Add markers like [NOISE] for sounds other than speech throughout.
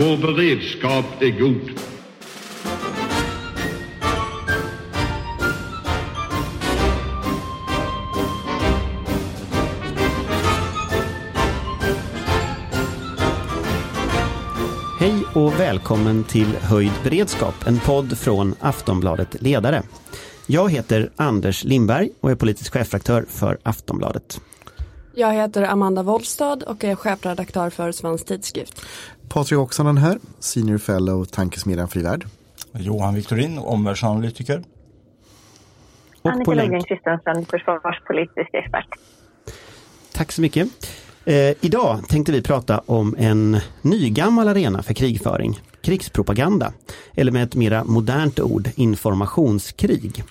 Vår beredskap är god. Hej och välkommen till Höjd beredskap, en podd från Aftonbladet Ledare. Jag heter Anders Lindberg och är politisk chefredaktör för Aftonbladet. Jag heter Amanda Wollstad och är chefredaktör för Svensk Tidskrift. Patrik Oksanen här, senior fellow Tankesmedjan Fri Värld. Johan Victorin, omvärldsanalytiker. Och Annika. Lundgren Kristensen, försvarspolitisk expert. Tack så mycket. Eh, idag tänkte vi prata om en nygammal arena för krigföring, krigspropaganda, eller med ett mera modernt ord, informationskrig.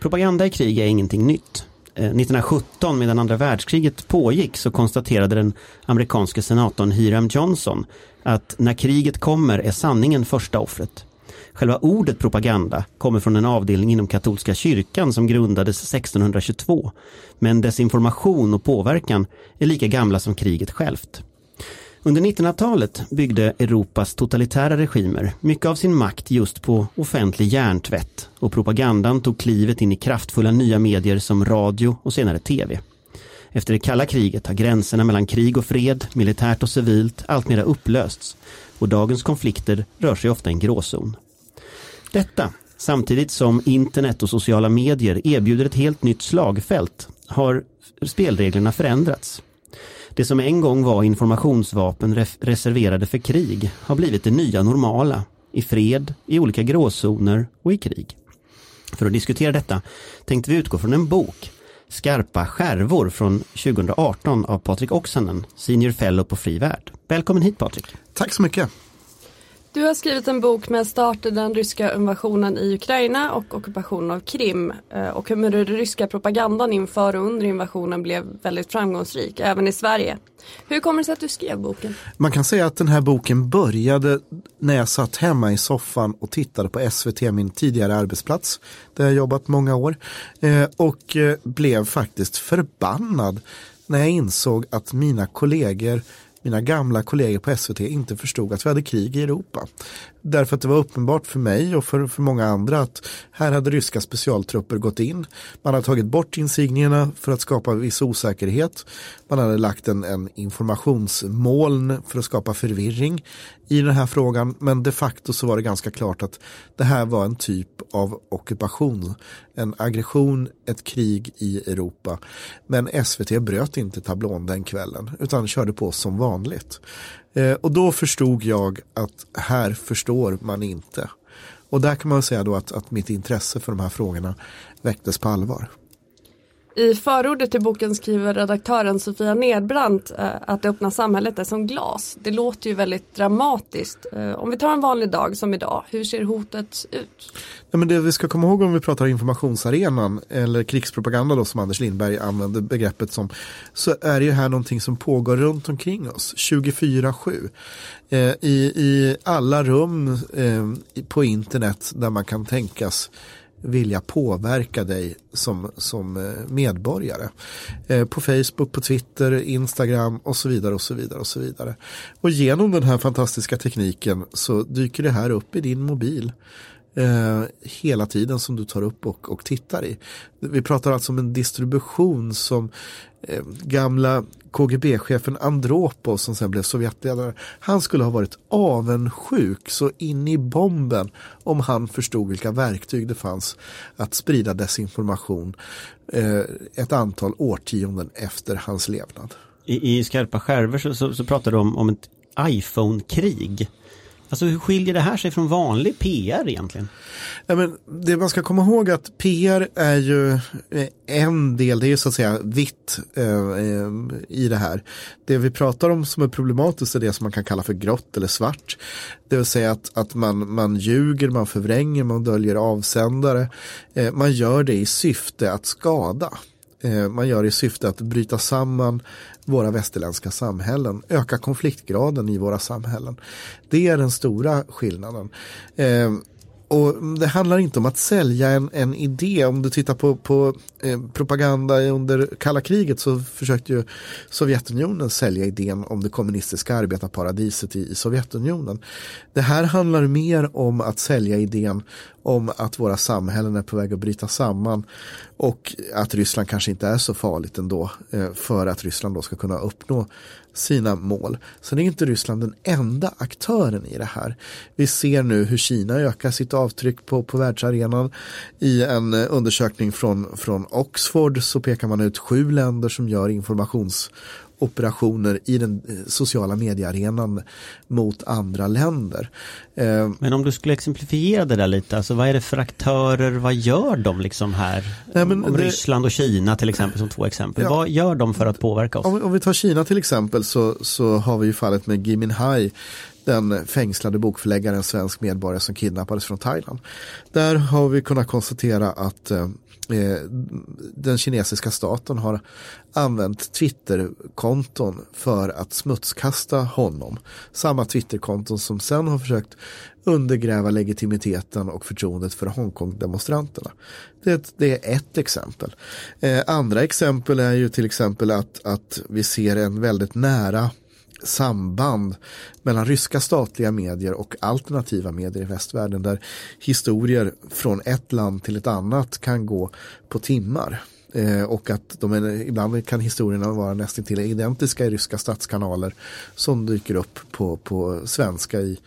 Propaganda i krig är ingenting nytt. Eh, 1917 medan andra världskriget pågick så konstaterade den amerikanske senatorn Hiram Johnson att när kriget kommer är sanningen första offret. Själva ordet propaganda kommer från en avdelning inom katolska kyrkan som grundades 1622. Men dess information och påverkan är lika gamla som kriget självt. Under 1900-talet byggde Europas totalitära regimer mycket av sin makt just på offentlig hjärntvätt och propagandan tog klivet in i kraftfulla nya medier som radio och senare tv. Efter det kalla kriget har gränserna mellan krig och fred, militärt och civilt, alltmera upplösts och dagens konflikter rör sig ofta i en gråzon. Detta, samtidigt som internet och sociala medier erbjuder ett helt nytt slagfält, har spelreglerna förändrats. Det som en gång var informationsvapen ref- reserverade för krig har blivit det nya normala, i fred, i olika gråzoner och i krig. För att diskutera detta tänkte vi utgå från en bok, Skarpa skärvor från 2018 av Patrik Oksanen, senior fellow på Fri Värld. Välkommen hit Patrik. Tack så mycket. Du har skrivit en bok med start i den ryska invasionen i Ukraina och ockupationen av Krim eh, och hur den ryska propagandan inför och under invasionen blev väldigt framgångsrik, även i Sverige. Hur kommer det sig att du skrev boken? Man kan säga att den här boken började när jag satt hemma i soffan och tittade på SVT, min tidigare arbetsplats, där jag jobbat många år. Eh, och eh, blev faktiskt förbannad när jag insåg att mina kollegor mina gamla kollegor på SVT inte förstod att vi hade krig i Europa. Därför att det var uppenbart för mig och för, för många andra att här hade ryska specialtrupper gått in. Man hade tagit bort insignierna för att skapa viss osäkerhet. Man hade lagt en, en informationsmoln för att skapa förvirring i den här frågan. Men de facto så var det ganska klart att det här var en typ av ockupation. En aggression, ett krig i Europa. Men SVT bröt inte tablån den kvällen utan körde på som vanligt. Eh, och då förstod jag att här förstår man inte. Och där kan man säga då att, att mitt intresse för de här frågorna väcktes på allvar. I förordet till boken skriver redaktören Sofia Nedbrandt eh, att det öppna samhället är som glas. Det låter ju väldigt dramatiskt. Eh, om vi tar en vanlig dag som idag, hur ser hotet ut? Ja, men det vi ska komma ihåg om vi pratar informationsarenan eller krigspropaganda då som Anders Lindberg använder begreppet som så är det ju här någonting som pågår runt omkring oss 24-7 eh, i, i alla rum eh, på internet där man kan tänkas vilja påverka dig som, som eh, medborgare. Eh, på Facebook, på Twitter, Instagram och så vidare och så vidare och så vidare. Och genom den här fantastiska tekniken så dyker det här upp i din mobil eh, hela tiden som du tar upp och, och tittar i. Vi pratar alltså om en distribution som eh, gamla KGB-chefen Andropov som sen blev Sovjetledare. Han skulle ha varit avundsjuk så in i bomben om han förstod vilka verktyg det fanns att sprida desinformation eh, ett antal årtionden efter hans levnad. I, i skarpa skärvor så, så, så pratar du om, om ett iPhone-krig. Alltså hur skiljer det här sig från vanlig PR egentligen? Ja, men det man ska komma ihåg att PR är ju eh, en del, det är ju så att säga vitt eh, eh, i det här. Det vi pratar om som är problematiskt är det som man kan kalla för grått eller svart. Det vill säga att, att man, man ljuger, man förvränger, man döljer avsändare. Eh, man gör det i syfte att skada. Eh, man gör det i syfte att bryta samman våra västerländska samhällen, öka konfliktgraden i våra samhällen. Det är den stora skillnaden. Eh, och det handlar inte om att sälja en, en idé. Om du tittar på, på eh, propaganda under kalla kriget så försökte ju Sovjetunionen sälja idén om det kommunistiska arbetarparadiset i, i Sovjetunionen. Det här handlar mer om att sälja idén om att våra samhällen är på väg att bryta samman och att Ryssland kanske inte är så farligt ändå eh, för att Ryssland då ska kunna uppnå sina mål. Sen är inte Ryssland den enda aktören i det här. Vi ser nu hur Kina ökar sitt avtryck på, på världsarenan. I en eh, undersökning från, från Oxford så pekar man ut sju länder som gör informations informationsoperationer i den eh, sociala mediearenan mot andra länder. Eh, Men om du skulle exemplifiera det där lite, alltså vad är det för aktörer, vad gör de liksom här? Nej, om det- Ryssland och Kina till exempel som två exempel. Ja. Vad gör de för att påverka oss? Om, vi- om vi tar Kina till exempel så, så har vi ju fallet med Gui Minhai, den fängslade bokförläggaren, svensk medborgare som kidnappades från Thailand. Där har vi kunnat konstatera att eh, den kinesiska staten har använt Twitterkonton för att smutskasta honom. Samma Twitterkonton som sen har försökt undergräva legitimiteten och förtroendet för Hongkong-demonstranterna. Det, det är ett exempel. Eh, andra exempel är ju till exempel att, att vi ser en väldigt nära samband mellan ryska statliga medier och alternativa medier i västvärlden där historier från ett land till ett annat kan gå på timmar. Eh, och att de är, ibland kan historierna vara nästan till identiska i ryska statskanaler som dyker upp på, på svenska i,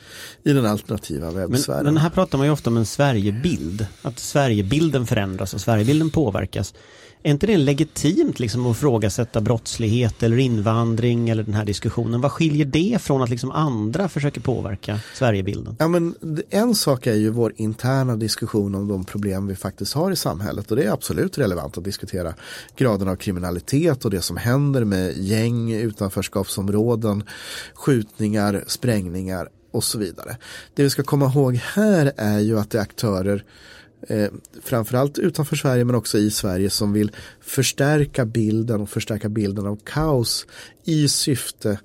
i den alternativa Men, webbsfären. men här pratar man ju ofta om en Sverigebild. Att Sverigebilden förändras och Sverigebilden påverkas. Är inte det legitimt liksom att ifrågasätta brottslighet eller invandring eller den här diskussionen? Vad skiljer det från att liksom andra försöker påverka Sverigebilden? Ja, men en sak är ju vår interna diskussion om de problem vi faktiskt har i samhället och det är absolut relevant att diskutera graden av kriminalitet och det som händer med gäng, utanförskapsområden, skjutningar, sprängningar och så vidare. Det vi ska komma ihåg här är ju att det är aktörer eh, framförallt utanför Sverige men också i Sverige som vill förstärka bilden och förstärka bilden av kaos i syfte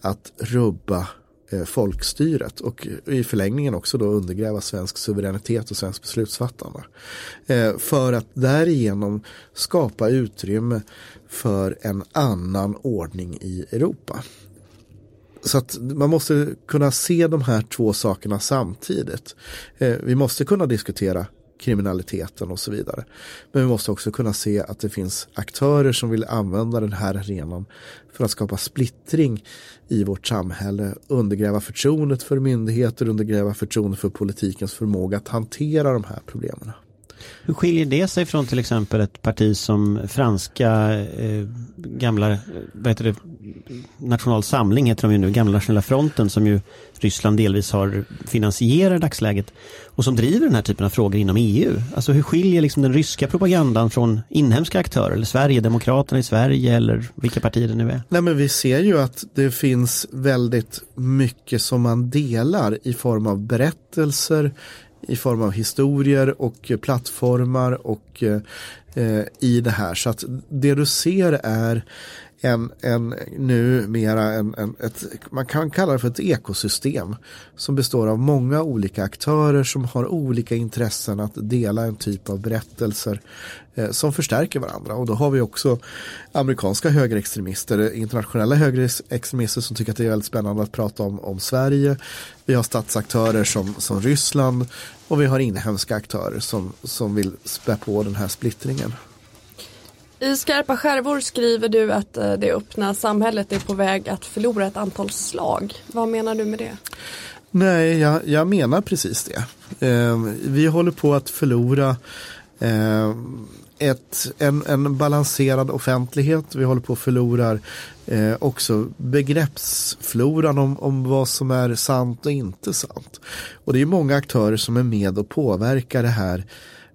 att rubba eh, folkstyret och i förlängningen också då undergräva svensk suveränitet och svensk beslutsfattande. Eh, för att därigenom skapa utrymme för en annan ordning i Europa. Så att man måste kunna se de här två sakerna samtidigt. Eh, vi måste kunna diskutera kriminaliteten och så vidare. Men vi måste också kunna se att det finns aktörer som vill använda den här arenan för att skapa splittring i vårt samhälle, undergräva förtroendet för myndigheter, undergräva förtroendet för politikens förmåga att hantera de här problemen. Hur skiljer det sig från till exempel ett parti som franska eh, gamla, vad heter det, National Samling heter de ju nu, gamla nationella fronten som ju Ryssland delvis har finansierat i dagsläget och som driver den här typen av frågor inom EU. Alltså hur skiljer liksom den ryska propagandan från inhemska aktörer eller Sverigedemokraterna i Sverige eller vilka partier det nu är? Nej men vi ser ju att det finns väldigt mycket som man delar i form av berättelser, i form av historier och eh, plattformar och eh, eh, i det här. Så att det du ser är en, en numera en, en, ett, man kan kalla det för ett ekosystem som består av många olika aktörer som har olika intressen att dela en typ av berättelser eh, som förstärker varandra och då har vi också amerikanska högerextremister, internationella högerextremister som tycker att det är väldigt spännande att prata om, om Sverige. Vi har statsaktörer som, som Ryssland och vi har inhemska aktörer som, som vill spä på den här splittringen. I skarpa skärvor skriver du att eh, det öppna samhället är på väg att förlora ett antal slag. Vad menar du med det? Nej, jag, jag menar precis det. Eh, vi håller på att förlora eh, ett, en, en balanserad offentlighet. Vi håller på att förlora eh, också begreppsfloran om, om vad som är sant och inte sant. Och det är många aktörer som är med och påverkar det här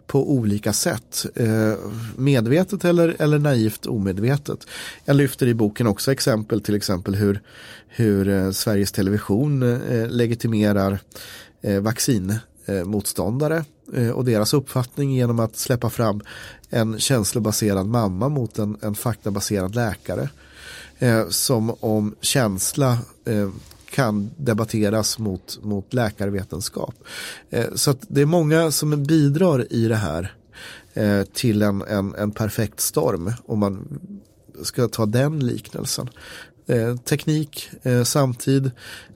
på olika sätt. Eh, medvetet eller, eller naivt omedvetet. Jag lyfter i boken också exempel till exempel hur, hur eh, Sveriges Television eh, legitimerar vaccinmotståndare och deras uppfattning genom att släppa fram en känslobaserad mamma mot en, en faktabaserad läkare. Eh, som om känsla eh, kan debatteras mot, mot läkarvetenskap. Eh, så att det är många som bidrar i det här. eh, till en, en, en perfekt storm om man ska ta den liknelsen. Eh, teknik, eh, samtid,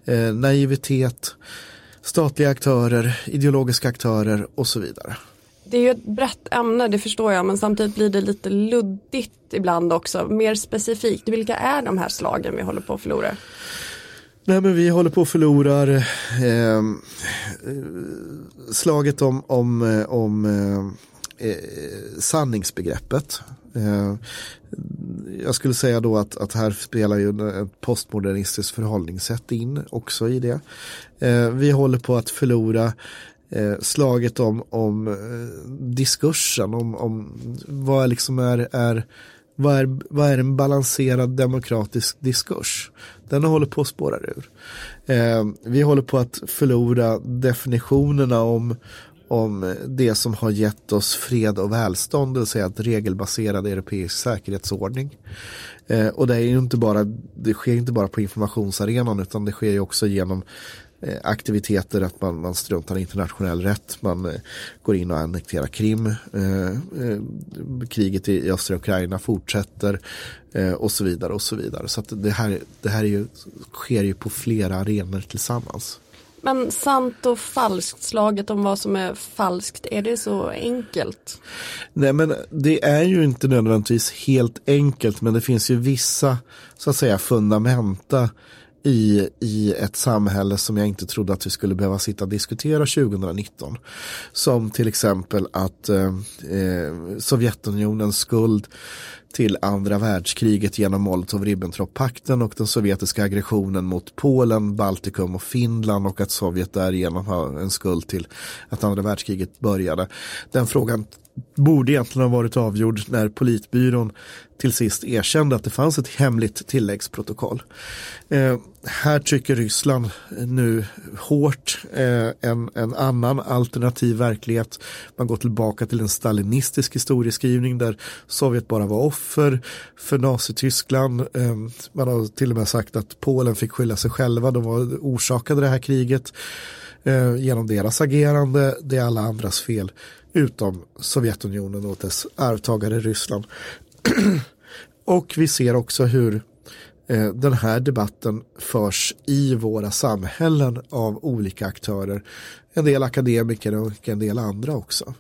eh, naivitet, statliga aktörer, ideologiska aktörer och så vidare. Det är ju ett brett ämne, det förstår jag, men samtidigt blir det lite luddigt ibland också. Mer specifikt, vilka är de här slagen vi håller på att förlora? Nej men vi håller på att förlora eh, ehm, slaget om, om, eh, om eh, eh, sanningsbegreppet. Eh, jag skulle säga då att, att här spelar ju ett postmodernistiskt förhållningssätt in också i det. Eh, vi håller på att förlora eh, slaget om, om eh, diskursen, om, om vad liksom är, är vad är, vad är en balanserad demokratisk diskurs? Den håller på att spåra ur. Eh, vi håller på att förlora definitionerna om, om det som har gett oss fred och välstånd, det vill säga att regelbaserad europeisk säkerhetsordning. Eh, och det, är ju inte bara, det sker inte bara på informationsarenan utan det sker ju också genom Eh, aktiviteter, att man, man struntar i internationell rätt, man eh, går in och annekterar Krim, eh, eh, kriget i, östra Ukraina fortsätter eh, och så vidare och så vidare. Så det här, det här är ju, sker ju på flera arenor tillsammans. Men sant och falskt, slaget om vad som är falskt, är det så enkelt? Nej men det är ju inte nödvändigtvis helt enkelt men det finns ju vissa så att säga fundamenta i, i ett samhälle som jag inte trodde att vi skulle behöva sitta och diskutera 2019. Som till exempel att eh, eh, Sovjetunionens skuld till andra världskriget genom Molotov-Ribbentrop-pakten och den sovjetiska aggressionen mot Polen, Baltikum och Finland och att Sovjet därigenom har en skuld till att andra världskriget började. Den frågan borde egentligen ha varit avgjord när politbyrån till sist erkände att det fanns ett hemligt tilläggsprotokoll. Eh, här trycker Ryssland nu hårt eh, en, en annan alternativ verklighet. Man går tillbaka till en stalinistisk historieskrivning där Sovjet bara var offer för Nazityskland. Eh, man har till och med sagt att Polen fick skylla sig själva, de var, orsakade det här kriget eh, genom deras agerande, det är alla andras fel utom Sovjetunionen och dess arvtagare Ryssland. [CLEARS THROAT] och vi ser också hur eh, den här debatten förs i våra samhällen av olika aktörer. En del akademiker och en del andra också.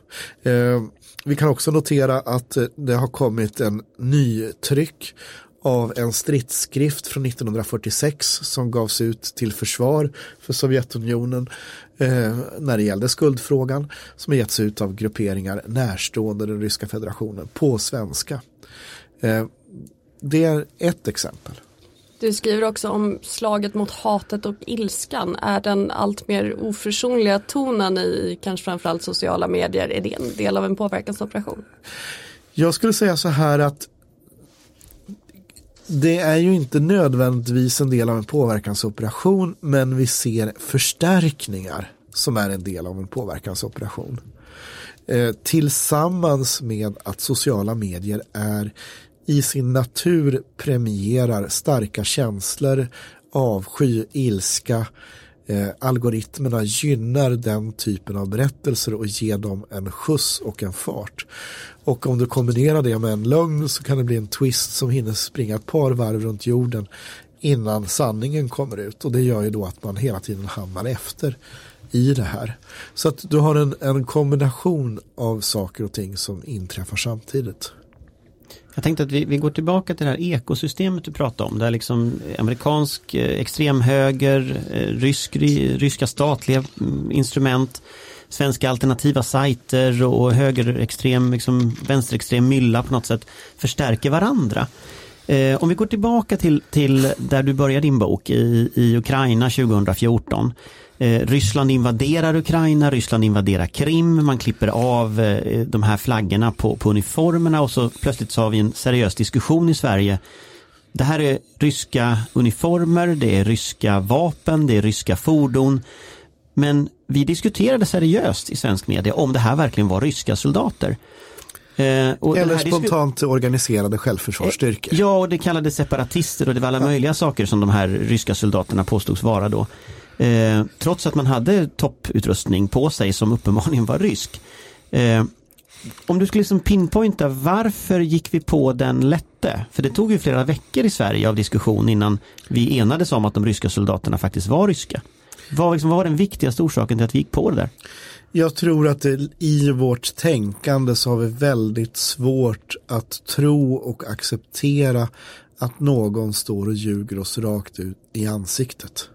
Eh, vi kan också notera att eh, det har kommit en ny tryck av en stridsskrift från 1946 som gavs ut till försvar för Sovjetunionen eh, när det gällde skuldfrågan som har getts ut av grupperingar närstående den ryska federationen på svenska. Eh, det är ett exempel. Du skriver också om slaget mot hatet och ilskan. Är den allt mer oförsonliga tonen i kanske framförallt sociala medier, är det en del av en påverkansoperation? Jag skulle säga så här att det är ju inte nödvändigtvis en del av en påverkansoperation men vi ser förstärkningar som är en del av en påverkansoperation. Eh, tillsammans med att sociala medier är i sin natur premierar starka känslor, avsky, ilska. Eh, algoritmerna gynnar den typen av berättelser och ger dem en skjuts och en fart. Och om du kombinerar det med en lögn så kan det bli en twist som hinner springa ett par varv runt jorden innan sanningen kommer ut. Och det gör ju då att man hela tiden hamnar efter i det här. Så att du har en, en kombination av saker och ting som inträffar samtidigt. Jag tänkte att vi, vi går tillbaka till det här ekosystemet du pratade om. Där liksom amerikansk eh, extremhöger, eh, rysk, ryska statliga mm, instrument, svenska alternativa sajter och högerextrem, liksom vänsterextrem mylla på något sätt förstärker varandra. Eh, om vi går tillbaka till, till där du började din bok i, i Ukraina 2014 Eh, Ryssland invaderar Ukraina, Ryssland invaderar Krim, man klipper av eh, de här flaggorna på, på uniformerna och så plötsligt så har vi en seriös diskussion i Sverige. Det här är ryska uniformer, det är ryska vapen, det är ryska fordon. Men vi diskuterade seriöst i svensk media om det här verkligen var ryska soldater. Eh, Eller spontant organiserade självförsvarsstyrkor. Ja, och det kallades separatister och det var alla möjliga saker som de här ryska soldaterna påstods vara då. Eh, trots att man hade topputrustning på sig som uppenbarligen var rysk. Eh, om du skulle liksom pinpointa varför gick vi på den lätte? För det tog ju flera veckor i Sverige av diskussion innan vi enades om att de ryska soldaterna faktiskt var ryska. Vad, liksom, vad var den viktigaste orsaken till att vi gick på det där? Jag tror att det, i vårt tänkande så har vi väldigt svårt att tro och acceptera att någon står och ljuger oss rakt ut i ansiktet.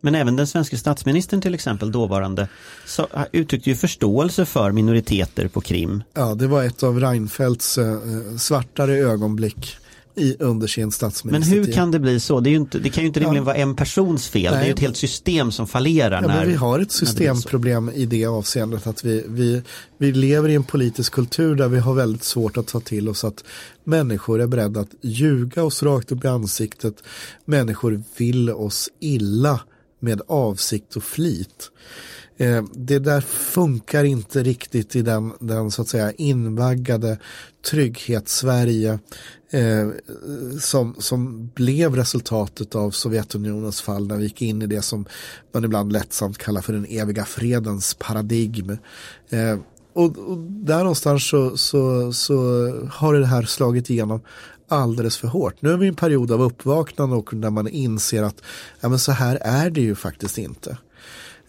Men även den svenska statsministern till exempel, dåvarande, så, uttryckte ju förståelse för minoriteter på Krim. Ja, det var ett av Reinfeldts eh, svartare ögonblick i, under sin Men statsministertid. hur kan det bli så? Det, inte, det kan ju inte rimligen vara en persons fel. Det är Nej. ju ett helt system som fallerar. Ja, när, men vi har ett systemproblem i det avseendet att vi, vi, vi lever i en politisk kultur där vi har väldigt svårt att ta till oss att människor är beredda att ljuga oss rakt upp i ansiktet. Människor vill oss illa med avsikt och flit. Eh, det där funkar inte riktigt i den, den så att säga invaggade trygghetssverige eh, som, som blev resultatet av Sovjetunionens fall när vi gick in i det som man ibland lättsamt kallar för den eviga fredens paradigm. Eh, och, och där någonstans så, så, så har det här slagit igenom alldeles för hårt. Nu är vi i en period av uppvaknande och där man inser att ja, men så här är det ju faktiskt inte.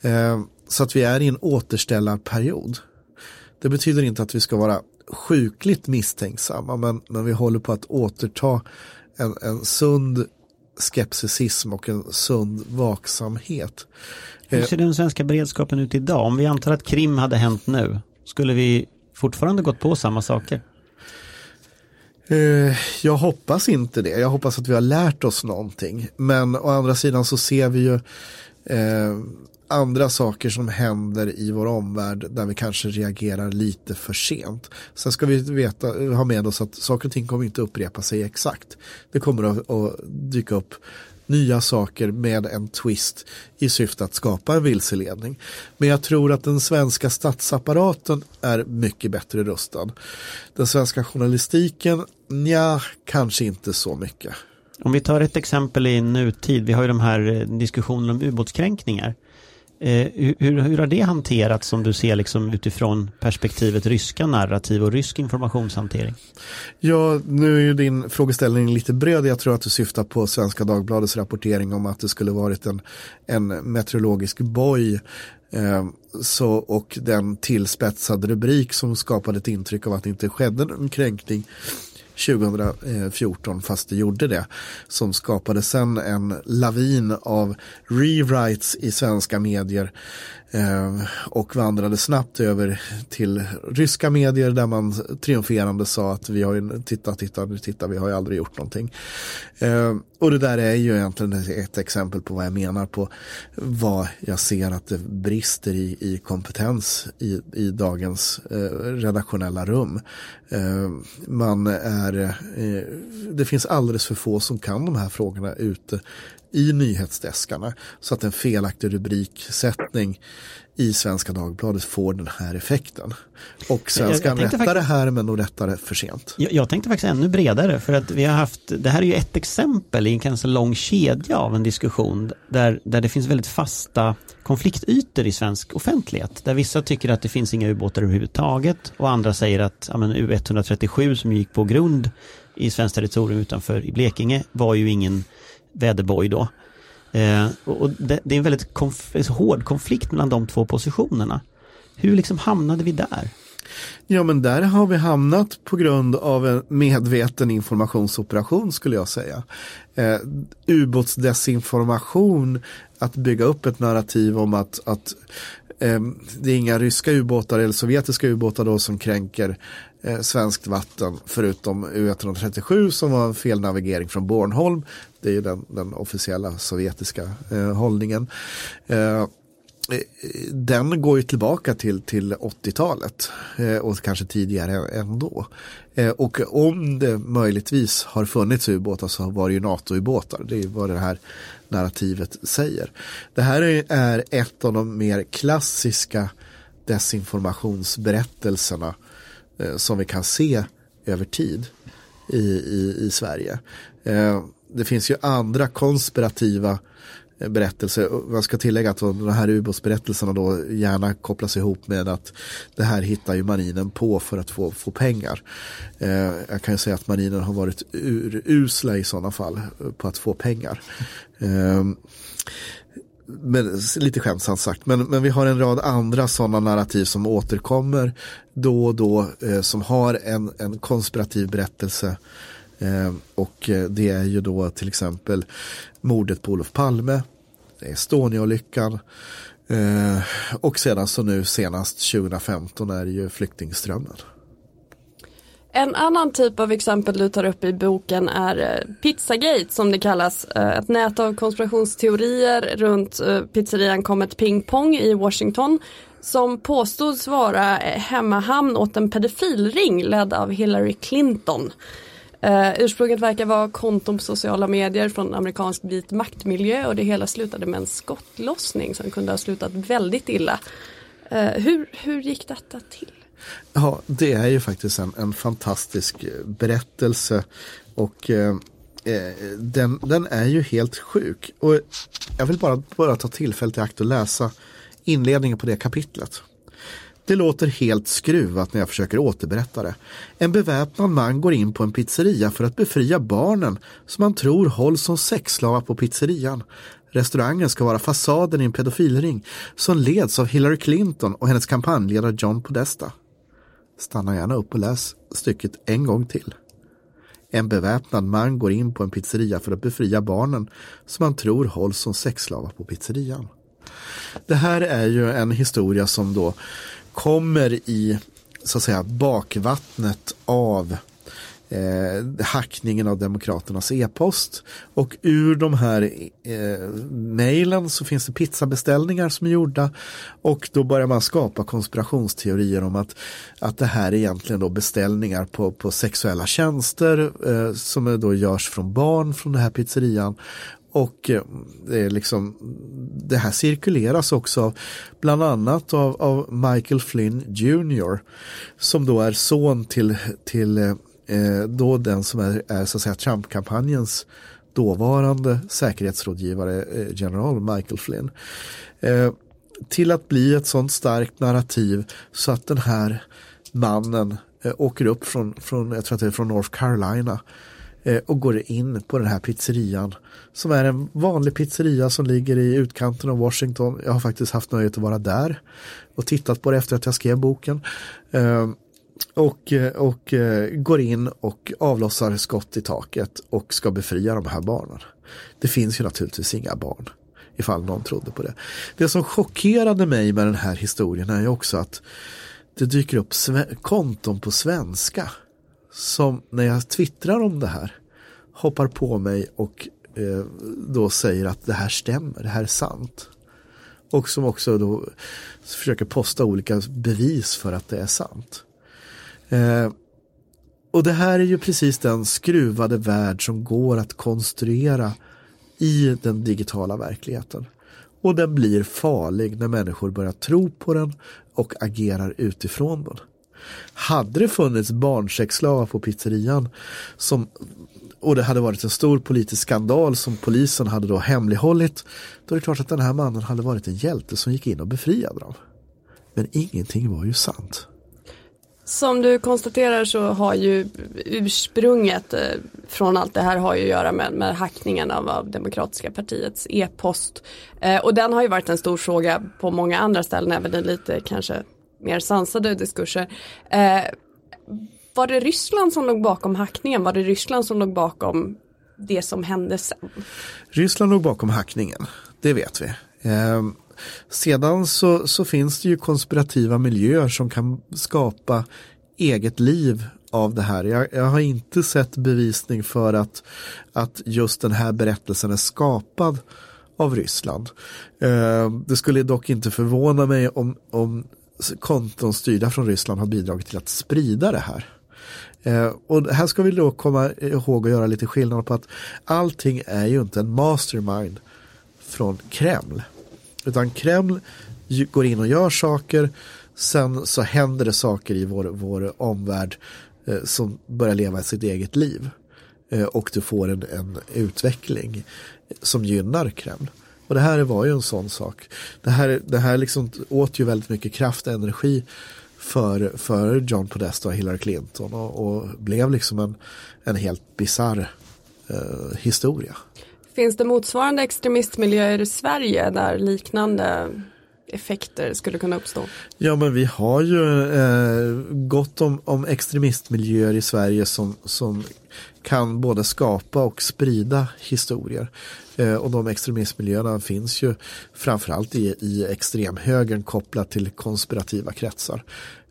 Eh, så att vi är i en återställarperiod. Det betyder inte att vi ska vara sjukligt misstänksamma men, men vi håller på att återta en, en sund skepticism och en sund vaksamhet. Hur Eh, ser den svenska beredskapen ut idag? Om vi antar att Krim hade hänt nu, skulle vi fortfarande gått på samma saker? Eh, jag hoppas inte det. Jag hoppas att vi har lärt oss någonting. Men å andra sidan så ser vi ju eh, andra saker som händer i vår omvärld där vi kanske reagerar lite för sent. Sen ska vi veta, ha med oss att saker och ting kommer inte upprepa sig exakt. Det kommer att, att dyka upp nya saker med en twist i syfte att skapa en vilseledning. Men jag tror att den svenska statsapparaten är mycket bättre rustad. Den svenska journalistiken, ja, kanske inte så mycket. Om vi tar ett exempel i nutid, vi har ju de här eh, diskussionerna om ubåtskränkningar. Eh, hur, hur, har det hanterats som du ser liksom utifrån perspektivet ryska narrativ och rysk informationshantering? Ja, nu är ju din frågeställning lite bred. Jag tror att du syftar på Svenska Dagbladets rapportering om att det skulle varit en, en meteorologisk boj. Ehm, så, och den tillspetsade rubrik som skapade ett intryck av att det inte skedde någon kränkning 2014 fast det gjorde det. Som skapade sen en lavin av rewrites i svenska medier Eh, och vandrade snabbt över till ryska medier där man triumferande sa att vi har ju, titta, titta, nu titta, vi har ju aldrig gjort någonting. Eh, och det där är ju egentligen ett exempel på vad jag menar på vad jag ser att det brister i, i kompetens i, i dagens eh, redaktionella rum. Man är, det finns alldeles för få som kan de här frågorna ute i nyhetsdeskarna så att en felaktig rubriksättning i Svenska Dagbladet får den här effekten. Och svenskan rättar det här men de rättar det för sent. Jag, jag tänkte faktiskt ännu bredare för att vi har haft, det här är ju ett exempel i en ganska lång kedja av en diskussion där, där det finns väldigt fasta konfliktytor i svensk offentlighet. Där vissa tycker att det finns inga ubåtar överhuvudtaget och andra säger att ja, men U137 som gick på grund i svenskt territorium utanför i Blekinge var ju ingen väderboj då. Eh, och det, det är en väldigt konf- hård konflikt mellan de två positionerna. Hur liksom hamnade vi där? Ja men där har vi hamnat på grund av en medveten informationsoperation skulle jag säga. Eh, ubåtsdesinformation, att bygga upp ett narrativ om att, att Ehm, det är inga ryska ubåtar eller sovjetiska ubåtar då som kränker eh, svenskt vatten förutom U137 som var en felnavigering från Bornholm. Det är ju den, den officiella sovjetiska eh, hållningen. Ehm, eh, den går ju tillbaka till, till 80-talet eh, och kanske tidigare ändå. Eh, och om det möjligtvis har funnits ubåtar så var det ju NATO-ubåtar. Det var det här narrativet säger. Det här är, ett av de mer klassiska desinformationsberättelserna eh, som vi kan se över tid i, i, i Sverige. Eh, det finns ju andra konspirativa berättelse. Man ska tillägga att de här ubåtsberättelserna då gärna kopplas ihop med att det här hittar ju marinen på för att få, få pengar. Eh, jag kan ju säga att marinen har varit urusla i sådana fall eh, på att få pengar. Eh, men, lite skämtsamt sagt, men, men vi har en rad andra sådana narrativ som återkommer då och då eh, som har en, en konspirativ berättelse. Ehm, eh, och det är ju då till exempel mordet på Olof Palme, Estonia-olyckan eh, och sedan så nu senast 2015 är det ju flyktingströmmen. En annan typ av exempel du tar upp i boken är eh, Pizzagate som det kallas. Eh, ett nät av konspirationsteorier runt eh, pizzerian Comet Ping Pong i Washington som påstods vara hemmahamn åt en pedofilring ledd av Hillary Clinton. Uh, ursprunget verkar vara konton på sociala medier från amerikansk vit maktmiljö och det hela slutade med en skottlossning som kunde ha slutat väldigt illa. Uh, hur, hur gick detta till? Ja, det är ju faktiskt en, en fantastisk eh, berättelse och eh, den, den är ju helt sjuk. Och jag vill bara, bara ta tillfället i akt och läsa inledningen på det kapitlet. Det låter helt skruvat när jag försöker återberätta det. En beväpnad man går in på en pizzeria för att befria barnen som han tror hålls som sexslavar på pizzerian. Restaurangen ska vara fasaden i en pedofilring som leds av Hillary Clinton och hennes kampanjledare John Podesta. Stanna gärna upp och läs stycket en gång till. En beväpnad man går in på en pizzeria för att befria barnen som han tror hålls som sexslavar på pizzerian. Det här är ju en historia som då kommer i så att säga bakvattnet av eh, hackningen av Demokraternas e-post. Och ur de här eh, mejlen så finns det pizzabeställningar som är gjorda och då börjar man skapa konspirationsteorier om att, att det här är egentligen då beställningar på, på sexuella tjänster eh, som då görs från barn från den här pizzerian och eh, det, är liksom, det här cirkuleras också bland annat av, av Michael Flynn Jr. Som då är son till, till eh, eh, då den som är, är så att säga Trump-kampanjens dåvarande säkerhetsrådgivare eh, general Michael Flynn. Eh, till att bli ett sånt starkt narrativ så att den här mannen eh, åker upp från, från, jag tror att det är från North Carolina Eh, Eh, och går in på den här pizzerian som är en vanlig pizzeria som ligger i utkanten av Washington. Jag har faktiskt haft nöjet att vara där och tittat på det efter att jag skrev boken. Ehm, och, eh, och eh, går in och avlossar skott i taket och ska befria de här barnen. Det finns ju naturligtvis inga barn ifall någon trodde på det. Det som chockerade mig med den här historien är ju också att det dyker upp konton på svenska som när jag twittrar om det här hoppar på mig och eh, då säger att det här stämmer, det här är sant. Och som också då försöker posta olika bevis för att det är sant. Eh, och det här är ju precis den skruvade värld som går att konstruera i den digitala verkligheten. Och den blir farlig när människor börjar tro på den och agerar utifrån den. Hade det funnits barnsexslavar på pizzerian som, och det hade varit en stor politisk skandal som polisen hade då hemlighållit då är det klart att den här mannen hade varit en hjälte som gick in och befriade dem. Men ingenting var ju sant. Som du konstaterar så har ju ursprunget eh, från allt det här har ju att göra med, med hackningen av, av Demokratiska partiets e-post. Eh, och den har ju varit en stor fråga på många andra ställen, även i lite kanske mer sansade diskurser. Eh, var det Ryssland som låg bakom hackningen? Var det Ryssland som låg bakom det som hände sen? Ryssland låg bakom hackningen, det vet vi. Eh, sedan så, så finns det ju konspirativa miljöer som kan skapa eget liv av det här. Jag, jag, har inte sett bevisning för att, att just den här berättelsen är skapad av Ryssland. Eh, det skulle dock inte förvåna mig om, om konton styrda från Ryssland har bidragit till att sprida det här. Eh, och här ska vi då komma ihåg att göra lite skillnad på att allting är ju inte en mastermind från Kreml. Utan Kreml går in och gör saker, sen så händer det saker i vår, vår omvärld eh, som börjar leva sitt eget liv. Eh, och du får en, en utveckling som gynnar Kreml. Och det här var ju en sån sak. Det här, det här liksom åt ju väldigt mycket kraft och energi för, för John Podesta och Hillary Clinton och, och blev liksom en, en helt bizarr eh, historia. Finns det motsvarande extremistmiljöer i Sverige där liknande effekter skulle kunna uppstå? Ja men vi har ju eh, gott om, om extremistmiljöer i Sverige som, som kan både skapa och sprida historier. Eh, och de extremistmiljöerna finns ju framförallt i, i extremhögern kopplat till konspirativa kretsar.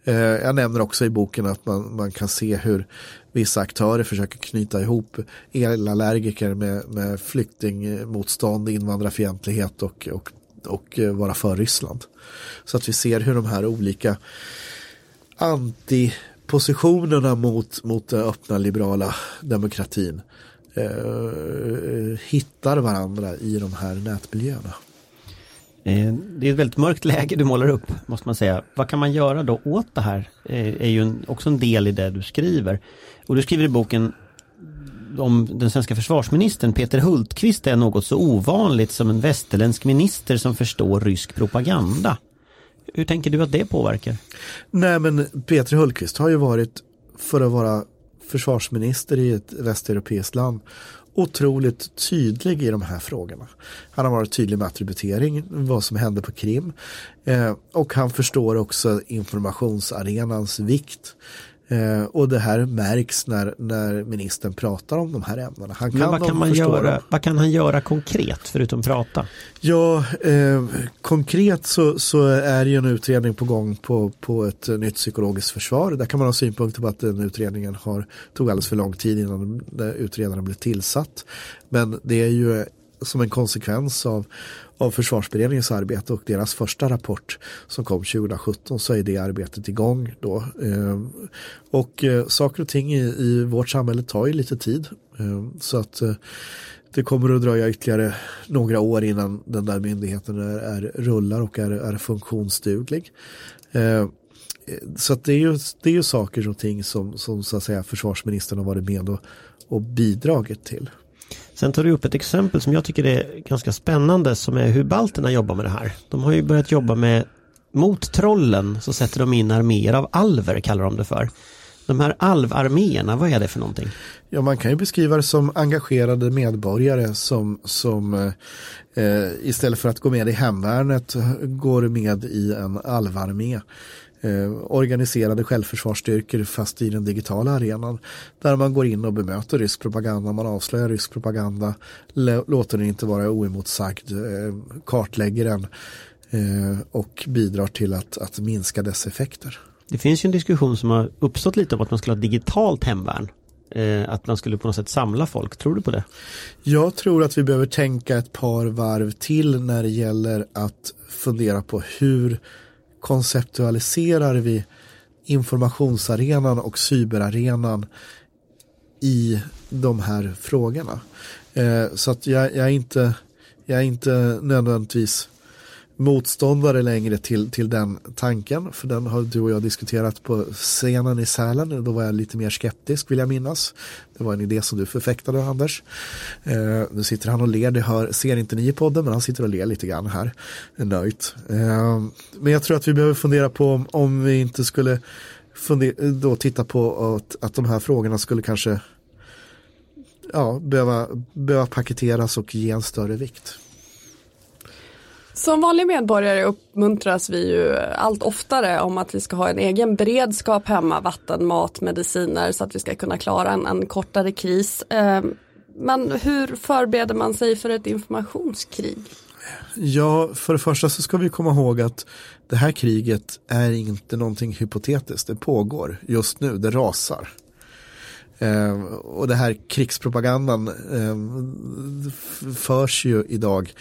Eh, jag nämner också i boken att man, man kan se hur vissa aktörer försöker knyta ihop elallergiker med, med flyktingmotstånd, invandrarfientlighet och, och, och eh, vara för Ryssland. Så att vi ser hur de här olika antipositionerna mot, mot den öppna liberala demokratin eh, hittar varandra i de här nätmiljöerna. Eh, det är ett väldigt mörkt läge du målar upp, måste man säga. Vad kan man göra då åt det här? Eh, är ju en, också en del i det du skriver. Och du skriver i boken om den svenska försvarsministern Peter Hultqvist är något så ovanligt som en västerländsk minister som förstår rysk propaganda. Hur tänker du att det påverkar? Nej men Peter Hultqvist har ju varit, för att vara försvarsminister i ett västeuropeiskt land, otroligt tydlig i de här frågorna. Han har varit tydlig med attributering, vad som hände på Krim. Eh, och han förstår också informationsarenans vikt. Eh, och det här märks när, när ministern pratar om de här ämnena. Han kan Men vad kan, man göra, dem. vad kan han göra konkret förutom prata? Ja, eh, konkret så, så är ju en utredning på gång på, på ett nytt psykologiskt försvar. Där kan man ha synpunkter på att den utredningen har, tog alldeles för lång tid innan utredaren blev tillsatt. Men det är ju som en konsekvens av, av försvarsberedningens arbete och deras första rapport som kom 2017 så är det arbetet igång då. Eh, och eh, saker och ting i, i vårt samhälle tar ju lite tid. Eh, så att det kommer att dröja ytterligare några år innan den där myndigheten är, är rullar och är, är funktionsduglig. Så att det är ju, det är ju saker och ting som, som så att säga försvarsministern har varit med och, och bidragit till. Sen tar du upp ett exempel som jag tycker är ganska spännande som är hur balterna jobbar med det här. De har ju börjat jobba med mot trollen så sätter de in arméer av alver kallar de det för. De här alvarméerna, vad är det för någonting? Ja, man kan ju beskriva det som engagerade medborgare som, som eh, istället för att gå med i hemvärnet går med i en alvarmé eh, organiserade självförsvarsstyrkor fast i den digitala arenan. Där man går in och bemöter rysk propaganda, man avslöjar rysk propaganda, låter den inte vara oemotsagd, eh, kartlägger den eh, och bidrar till att, att minska dess effekter. Det finns ju en diskussion som har uppstått lite om att man skulle ha digitalt hemvärn eh, att man skulle på något sätt samla folk. Tror du på det? Jag tror att vi behöver tänka ett par varv till när det gäller att fundera på hur konceptualiserar vi informationsarenan och cyberarenan i de här frågorna. Eh, så att jag, jag, är inte, jag är inte nödvändigtvis motståndare längre till, till den tanken. För den har du och jag diskuterat på scenen i Sälen. Då var jag lite mer skeptisk vill jag minnas. Det var en idé som du förfäktade Anders. Eh, nu sitter han och ler, det hör, ser inte ni i podden men han sitter och ler lite grann här. Nöjt. Eh, men jag tror att vi behöver fundera på om, om vi inte skulle fundera, då titta på att, att de här frågorna skulle kanske ja, behöva, behöva paketeras och ge en större vikt. Som vanlig medborgare uppmuntras vi ju allt oftare om att vi ska ha en egen beredskap hemma, vatten, mat, mediciner så att vi ska kunna klara en, en kortare kris. Ehm, men hur förbereder man sig för ett informationskrig? Ja, för det första så ska vi komma ihåg att det här kriget är inte någonting hypotetiskt. Det pågår just nu, det rasar. Eh, och det här krigspropagandan eh, förs ju idag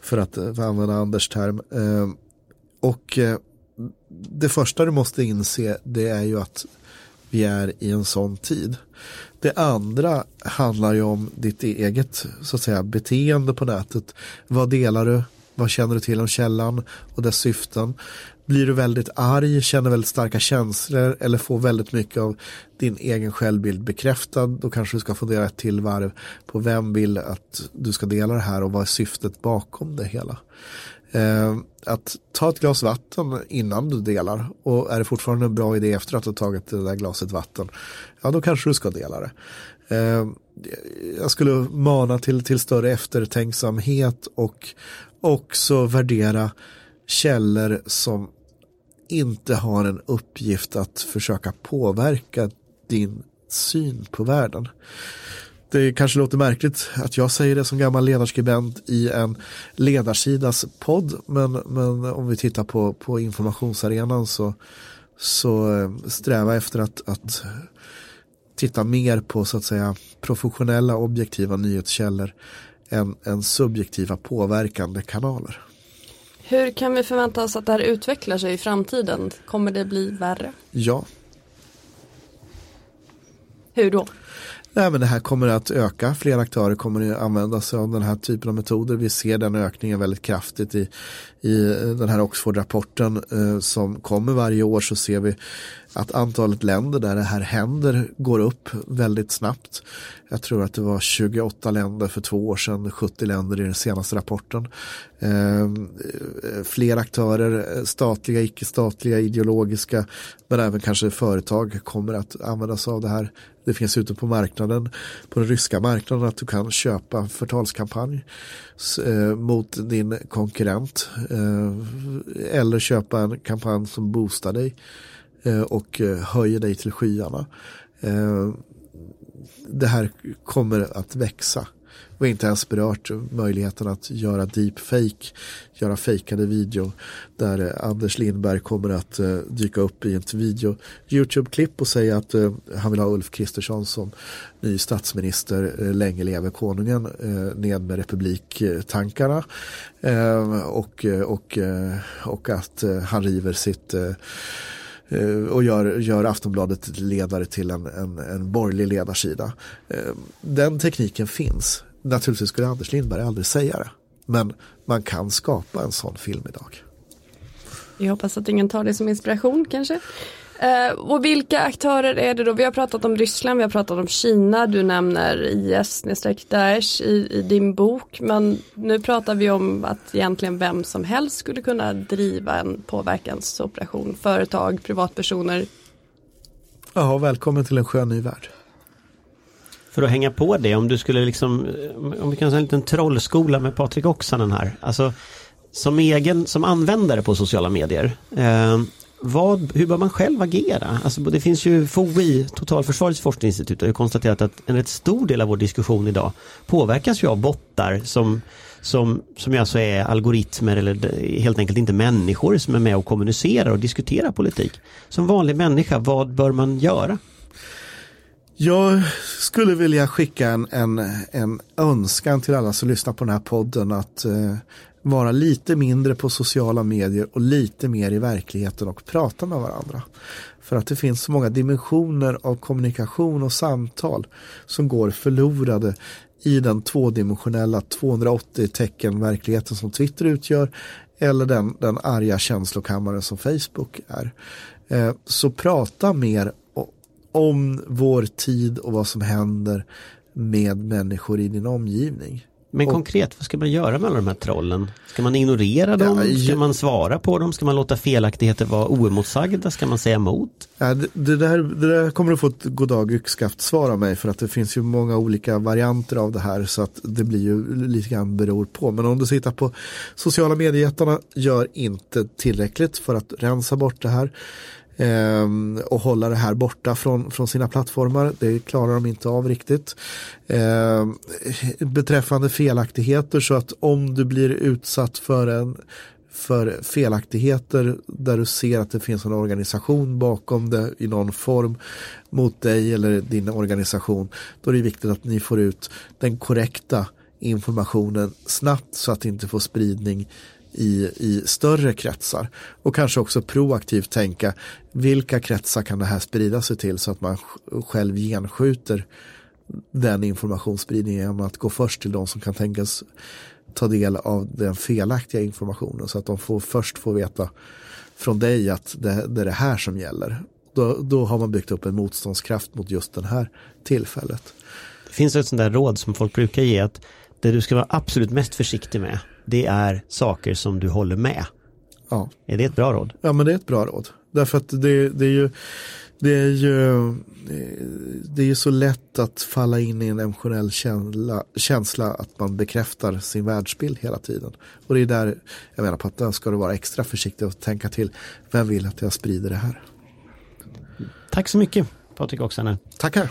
för att, eh, för att använda Anders term. Eh, och eh, det första du måste inse det är ju att vi är i en sån tid. Det andra handlar ju om ditt eget så att säga, beteende på nätet. Vad delar du? Vad känner du till om källan och dess syften? Blir du väldigt arg, känner väldigt starka känslor eller får väldigt mycket av din egen självbild bekräftad, då kanske du ska fundera ett till varv på vem vill att du ska dela det här och vad är syftet bakom det hela. Eh, att ta ett glas vatten innan du delar och är det fortfarande en bra idé efter att du tagit det där glaset vatten, ja då kanske du ska dela det. Eh, jag skulle mana till, till större eftertänksamhet och också värdera källor som inte har en uppgift att försöka påverka din syn på världen. Det kanske låter märkligt att jag säger det som gammal ledarskribent i en ledarsidas podd men, men om vi tittar på, på informationsarenan så, så eh, sträva efter att, att titta mer på så att säga professionella objektiva nyhetskällor än, än subjektiva påverkande kanaler. Hur kan vi förvänta oss att det här utvecklar sig i framtiden? Kommer det bli värre? Ja. Hur då? Nej, men det här kommer att öka. Fler aktörer kommer att använda sig av den här typen av metoder. Vi ser den ökningen väldigt kraftigt i, i den här Oxford-rapporten eh, som kommer varje år så ser vi att antalet länder där det här händer går upp väldigt snabbt. Jag tror att det var 28 länder för två år sedan, 70 länder i den senaste rapporten. Ehm, eh, fler aktörer, eh, statliga, icke-statliga, ideologiska, men även kanske företag kommer att använda sig av det här. Det finns ute på marknaden, på den ryska marknaden, att du kan köpa förtalskampanj eh, mot din konkurrent eh, eller köpa en kampanj som boostar dig Eh, och eh, höjer dig till skyarna. Eh, det här kommer att växa. Vi har inte ens berört möjligheten att göra deepfake, göra fejkade video där Anders Lindberg kommer att dyka upp i ett video Youtube-klipp och säga att han vill ha Ulf Kristersson som ny statsminister, länge lever konungen, ned med republiktankarna och, och, och att han river sitt Eh, och gör, gör Aftonbladet ledare till en, en, en borgerlig ledarsida. Eh, den tekniken finns. Naturligtvis skulle Anders Lindberg aldrig säga det. Men man kan skapa en sån film idag. Jag hoppas att ingen tar det som inspiration kanske. Eh, och vilka aktörer är det då? Vi har pratat om Ryssland, vi har pratat om Kina, du nämner IS, Daesh i, i din bok. Men nu pratar vi om att egentligen vem som helst skulle kunna driva en påverkansoperation. Företag, privatpersoner. Ja, välkommen till en skön ny värld. För att hänga på det, om du skulle liksom, om vi kan säga en liten trollskola med Patrik Oksanen här. Alltså, som egen, som användare på sociala medier. Eh, vad, hur bör man själv agera? Alltså, det finns ju FOI, Totalförsvarets forskningsinstitut, har ju konstaterat att en rätt stor del av vår diskussion idag påverkas ju av bottar som, som, som alltså är algoritmer eller helt enkelt inte människor som är med och kommunicerar och diskuterar politik. Som vanlig människa, vad bör man göra? Jag skulle vilja skicka en, en, en önskan till alla som lyssnar på den här podden att eh, vara lite mindre på sociala medier och lite mer i verkligheten och prata med varandra. För att det finns så många dimensioner av kommunikation och samtal som går förlorade i den tvådimensionella 280 tecken verkligheten som Twitter utgör eller den, den arga känslokammaren som Facebook är. Eh, så prata mer om vår tid och vad som händer med människor i din omgivning. Men konkret, vad ska man göra med alla de här trollen? Ska man ignorera dem? Ska man svara på dem? Ska man låta felaktigheter vara oemotsagda? Ska man säga emot? Ja, det, det, där, det där kommer du få ett goddag yxskaft svar av mig för att det finns ju många olika varianter av det här så att det blir ju lite grann beror på. Men om du sitter på sociala mediejättarna gör inte tillräckligt för att rensa bort det här eh, och hålla det här borta från, från sina plattformar. Det klarar de inte av riktigt. Eh, beträffande felaktigheter så att om du blir utsatt för en för felaktigheter där du ser att det finns en organisation bakom det i någon form mot dig eller din organisation. Då är det viktigt att ni får ut den korrekta informationen snabbt så att det inte får spridning i, i större kretsar. Och kanske också proaktivt tänka vilka kretsar kan det här sprida sig till så att man själv genskjuter den informationsspridningen genom att gå först till de som kan tänkas ta del av den felaktiga informationen så att de får, först får veta från dig att det, det är det här som gäller. Då, då har man byggt upp en motståndskraft mot just det här tillfället. Det finns ett sånt där råd som folk brukar ge att det du ska vara absolut mest försiktig med det är saker som du håller med. Ja. Är det ett bra råd? Ja men det är ett bra råd. Därför att det, det är ju det är ju det är ju så lätt att falla in i en emotionell känsla, känsla att man bekräftar sin världsbild hela tiden. Och det är där jag menar på att där ska du vara extra försiktig och tänka till. Vem vill att jag sprider det här? Tack så mycket Patrik Oksanen. Tackar.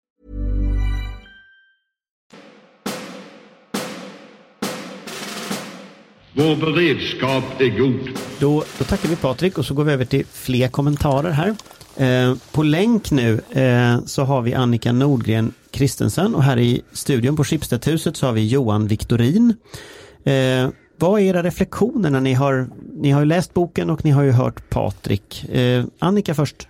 Vår beredskap är god. Då, då tackar vi Patrik och så går vi över till fler kommentarer här. Eh, på länk nu eh, så har vi Annika Nordgren Kristensen och här i studion på Schibstedhuset så har vi Johan Viktorin. Eh, vad är era reflektioner när ni har, ni har läst boken och ni har ju hört Patrik. Eh, Annika först.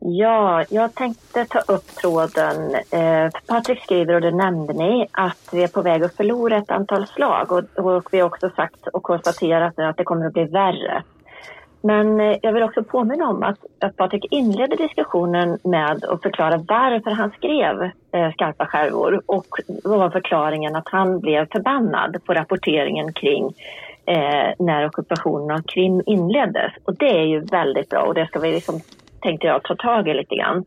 Ja, jag tänkte ta upp tråden. Eh, Patrik skriver, och det nämnde ni, att vi är på väg att förlora ett antal slag. Och, och vi har också sagt och konstaterat att det kommer att bli värre. Men eh, jag vill också påminna om att, att Patrik inledde diskussionen med att förklara varför han skrev eh, Skarpa skärvor. Och då var förklaringen att han blev förbannad på rapporteringen kring eh, när ockupationen av Krim inleddes. Och det är ju väldigt bra och det ska vi liksom tänkte jag ta tag i lite grann.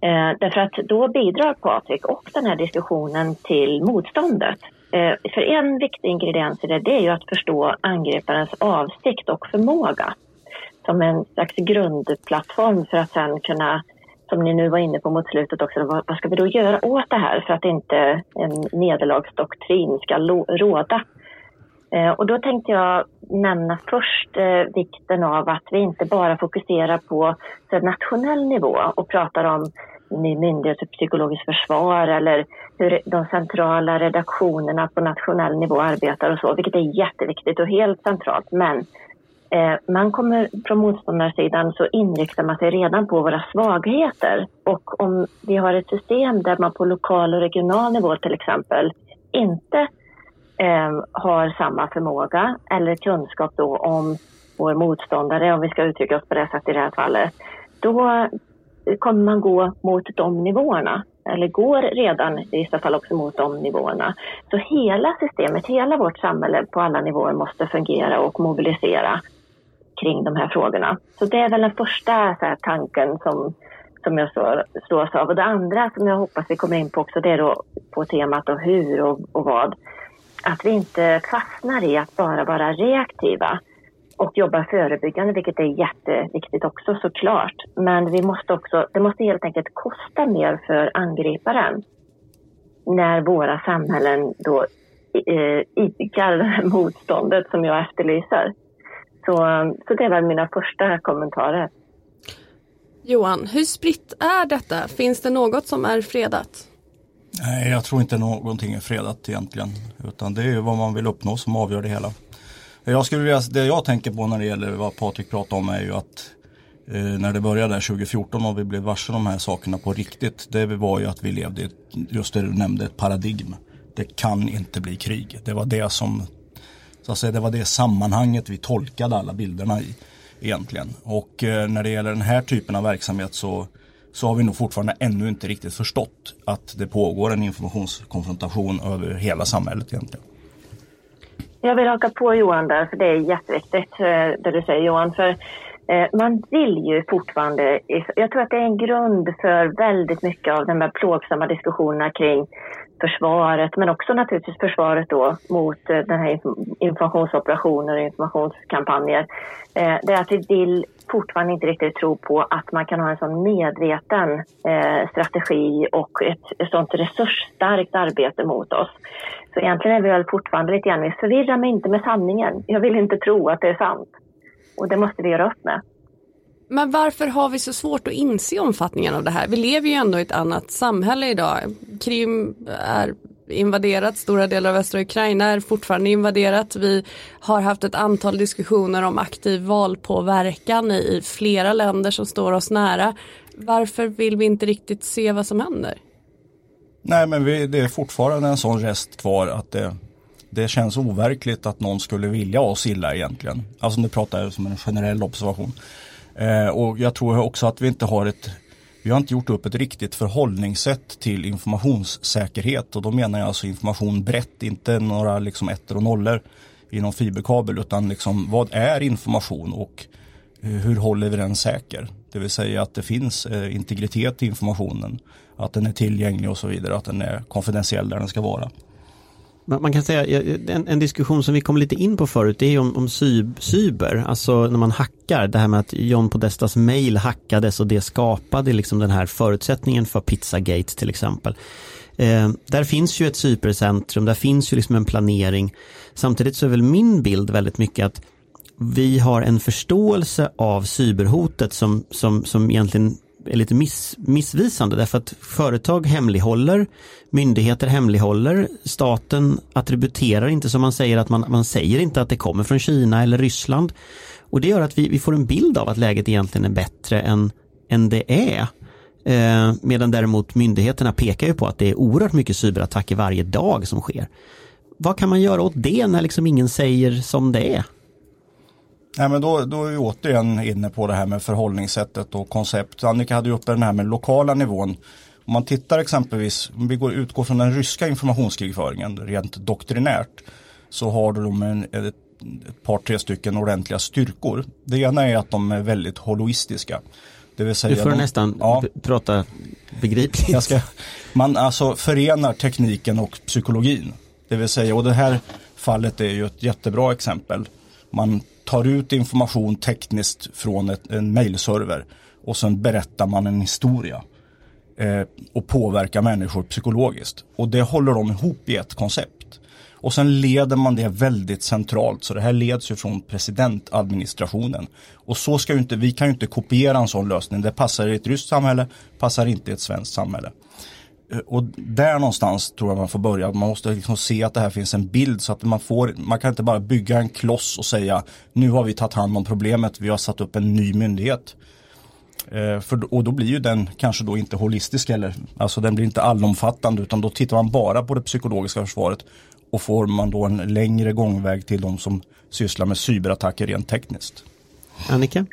Eh, därför att då bidrar Patrik och den här diskussionen till motståndet. Eh, för en viktig ingrediens i det, det är ju att förstå angriparens avsikt och förmåga som en slags grundplattform för att sen kunna, som ni nu var inne på mot slutet också, vad, vad ska vi då göra åt det här för att inte en nederlagsdoktrin ska råda Eh, och då tänkte jag nämna först eh, vikten av att vi inte bara fokuserar på nationell nivå och pratar om ny myndighet för psykologiskt försvar eller hur de centrala redaktionerna på nationell nivå arbetar och så, vilket är jätteviktigt och helt centralt. Men eh, man kommer från motståndarsidan så inriktar man sig redan på våra svagheter och om vi har ett system där man på lokal och regional nivå till exempel inte eh, har samma förmåga eller kunskap då om vår motståndare, om vi ska uttrycka oss på det sättet i det här fallet, då kommer man gå mot de nivåerna eller går redan i vissa fall också mot de nivåerna. Så hela systemet, hela vårt samhälle på alla nivåer måste fungera och mobilisera kring de här frågorna. Så det är väl den första här, tanken som, som jag slås av. Och det andra som jag hoppas vi kommer in på också, det är då på temat och hur och, och vad att vi inte fastnar i att bara vara reaktiva och jobba förebyggande, vilket är jätteviktigt också såklart. Men vi måste också, det måste helt enkelt kosta mer för angriparen när våra samhällen då eh, idkar [LAUGHS] motståndet som jag efterlyser. Så, så det är väl mina första kommentarer. Johan, hur spritt är detta? Finns det något som är fredat? Nej, jag tror inte någonting är fredat egentligen. Utan det är vad man vill uppnå som avgör det hela. Jag skulle vilja, det jag tänker på när det gäller vad Patrik pratar om är ju att eh, när det började där 2014 och vi blev varse de här sakerna på riktigt. Det var ju att vi levde i, just det du nämnde, ett paradigm. Det kan inte bli krig. Det var det som, så att säga, det var det sammanhanget vi tolkade alla bilderna i egentligen. Och eh, när det gäller den här typen av verksamhet så så har vi nog fortfarande ännu inte riktigt förstått att det pågår en informationskonfrontation över hela samhället egentligen. Jag vill haka på Johan där, för det är jätteviktigt eh, det du säger Johan. För eh, man vill ju fortfarande, jag tror att det är en grund för väldigt mycket av de här plågsamma diskussionerna kring försvaret, men också naturligtvis försvaret då mot eh, den här informationsoperationer och informationskampanjer. Eh, det är att vi vill fortfarande inte riktigt tro på att man kan ha en sån medveten eh, strategi och ett, ett sånt resursstarkt arbete mot oss. Så egentligen är vi väl fortfarande lite grann, förvirra mig inte med sanningen. Jag vill inte tro att det är sant. Och det måste vi göra upp med. Men varför har vi så svårt att inse omfattningen av det här? Vi lever ju ändå i ett annat samhälle idag. Krim är invaderat, stora delar av östra Ukraina är fortfarande invaderat. Vi har haft ett antal diskussioner om aktiv valpåverkan i flera länder som står oss nära. Varför vill vi inte riktigt se vad som händer? Nej men vi, det är fortfarande en sån rest kvar att det, det känns overkligt att någon skulle vilja oss illa egentligen. Alltså nu pratar jag som en generell observation. Eh, och jag tror också att vi inte har ett vi har inte gjort upp ett riktigt förhållningssätt till informationssäkerhet och då menar jag alltså information brett, inte några liksom ettor och nollor i någon fiberkabel utan liksom vad är information och eh, hur håller vi den säker? Det vill säga att det finns eh, integritet i informationen, att den är tillgänglig och så vidare, att den är konfidentiell där den ska vara. Man kan säga, en, en, diskussion som vi kom lite in på förut, det är om, om cyber, alltså när man hackar, det här med att John Podestas mail hackades och det skapade liksom den här förutsättningen för Pizzagate till exempel. Eh, där finns ju ett cybercentrum, där finns ju liksom en planering. Samtidigt så är väl min bild väldigt mycket att vi har en förståelse av cyberhotet som, som, som egentligen är lite miss, missvisande därför att företag hemlighåller, myndigheter hemlighåller, staten attributerar inte som man säger att man, man säger inte att det kommer från Kina eller Ryssland. Och det gör att vi, vi får en bild av att läget egentligen är bättre än, än det är. Eh, medan däremot myndigheterna pekar ju på att det är oerhört mycket cyberattacker varje dag som sker. Vad kan man göra åt det när liksom ingen säger som det är? Nej, men då, då är vi återigen inne på det här med förhållningssättet och koncept. Annika hade ju uppe den här med lokala nivån. Om man tittar exempelvis, om vi går, utgår från den ryska informationskrigföringen rent doktrinärt så har de en, ett, ett par, tre stycken ordentliga styrkor. Det ena är att de är väldigt holoistiska. Det vill säga du får de, nästan ja, prata begripligt. Ska, man alltså förenar tekniken och psykologin. Det vill säga, och det här fallet är ju ett jättebra exempel. Man tar ut information tekniskt från ett, en mailserver och sen berättar man en historia eh, och påverkar människor psykologiskt. Och det håller de ihop i ett koncept. Och sen leder man det väldigt centralt, så det här leds ju från presidentadministrationen. Och så ska ju inte, vi kan ju inte kopiera en sån lösning. Det passar i ett ryskt samhälle, passar inte i ett svenskt samhälle. Eh, och där någonstans tror jag man får börja. Man måste liksom se att det här finns en bild så att man får, man kan inte bara bygga en kloss och säga nu har vi tagit hand om problemet, vi har satt upp en ny myndighet. Eh, för, och då blir ju den kanske då inte holistisk eller, alltså den blir inte allomfattande utan då tittar man bara på det psykologiska försvaret och får man då en längre gångväg till de som sysslar med cyberattacker rent tekniskt. Annika?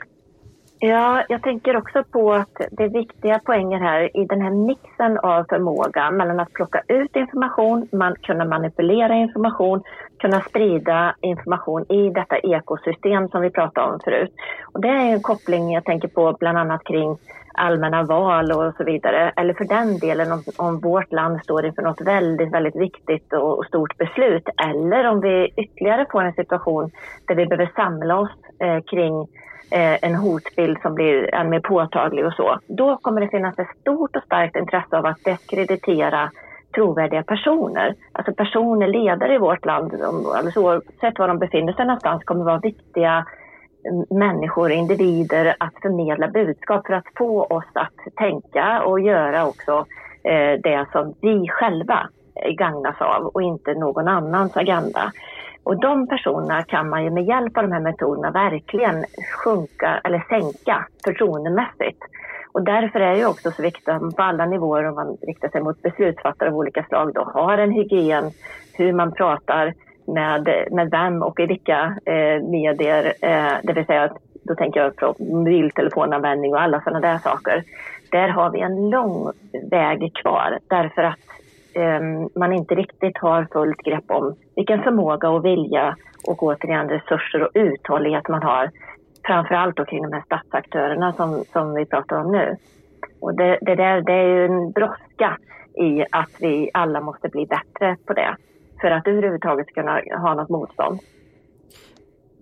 Ja, jag tänker också på att det är viktiga poänger här i den här mixen av förmåga. Mellan att plocka ut information, man, kunna manipulera information, kunna sprida information i detta ekosystem som vi pratade om förut. Och det är en koppling jag tänker på bland annat kring allmänna val och så vidare. Eller för den delen om, om vårt land står inför något väldigt, väldigt viktigt och, och, stort beslut. Eller om vi ytterligare får en situation där vi behöver samla oss eh, kring Eh, en hotbild som blir än mer påtaglig och så. Då kommer det finnas ett stort och starkt intresse av att diskreditera trovärdiga personer. Alltså personer, ledare i vårt land, alldeles oavsett var de befinner sig någonstans, kommer vara viktiga mm, människor, individer att förmedla budskap för att få oss att tänka och göra också eh, det som vi själva gagnas av och inte någon annans agenda. Och de personerna kan man ju med hjälp av de här metoderna verkligen sjunka eller sänka förtroendemässigt. Och därför är det också så viktigt att man på alla nivåer, om man riktar sig mot beslutsfattare av olika slag, då har en hygien, hur man pratar med, med vem och i vilka eh, medier, eh, det vill säga då tänker jag på mobiltelefonanvändning och alla sådana där saker. Där har vi en lång väg kvar därför att eh, man inte riktigt har fullt grepp om vilken förmåga och vilja och återigen resurser och uthållighet man har. Framförallt då kring de här statsaktörerna som, som vi pratar om nu. Och det, det, där, det är ju en brådska i att vi alla måste bli bättre på det för att överhuvudtaget kunna ha något motstånd.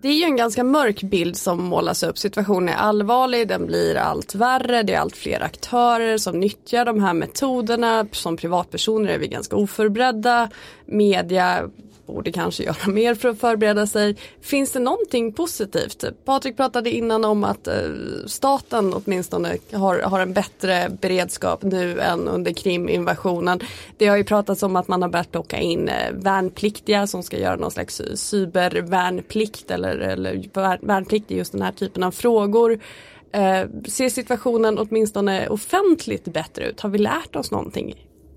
Det är ju en ganska mörk bild som målas upp. Situationen är allvarlig, den blir allt värre, det är allt fler aktörer som nyttjar de här metoderna. Som privatpersoner är vi ganska oförberedda. media borde kanske göra mer för att förbereda sig. Finns det någonting positivt? Patrik pratade innan om att eh, staten åtminstone har, har en bättre beredskap nu än under Kriminvasionen. Det har ju pratats om att man har börjat plocka in eh, värnpliktiga som ska göra någon slags eh, cybervärnplikt eller, eller värnplikt i just den här typen av frågor. Eh, ser situationen åtminstone offentligt bättre ut? Har vi lärt oss någonting?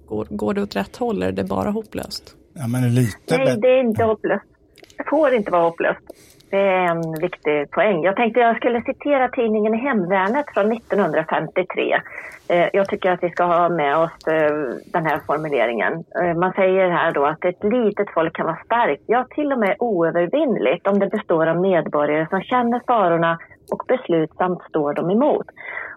Går, går det åt rätt håll eller är det bara hopplöst? Ja, men lite Nej, det är inte hopplöst. Det får inte vara hopplöst. Det är en viktig poäng. Jag tänkte jag skulle citera tidningen Hemvärnet från 1953. Eh, jag tycker att vi ska ha med oss eh, den här formuleringen. Eh, man säger här då att ett litet folk kan vara starkt, ja till och med oövervinnligt om det består av medborgare som känner farorna och beslutsamt står dem emot.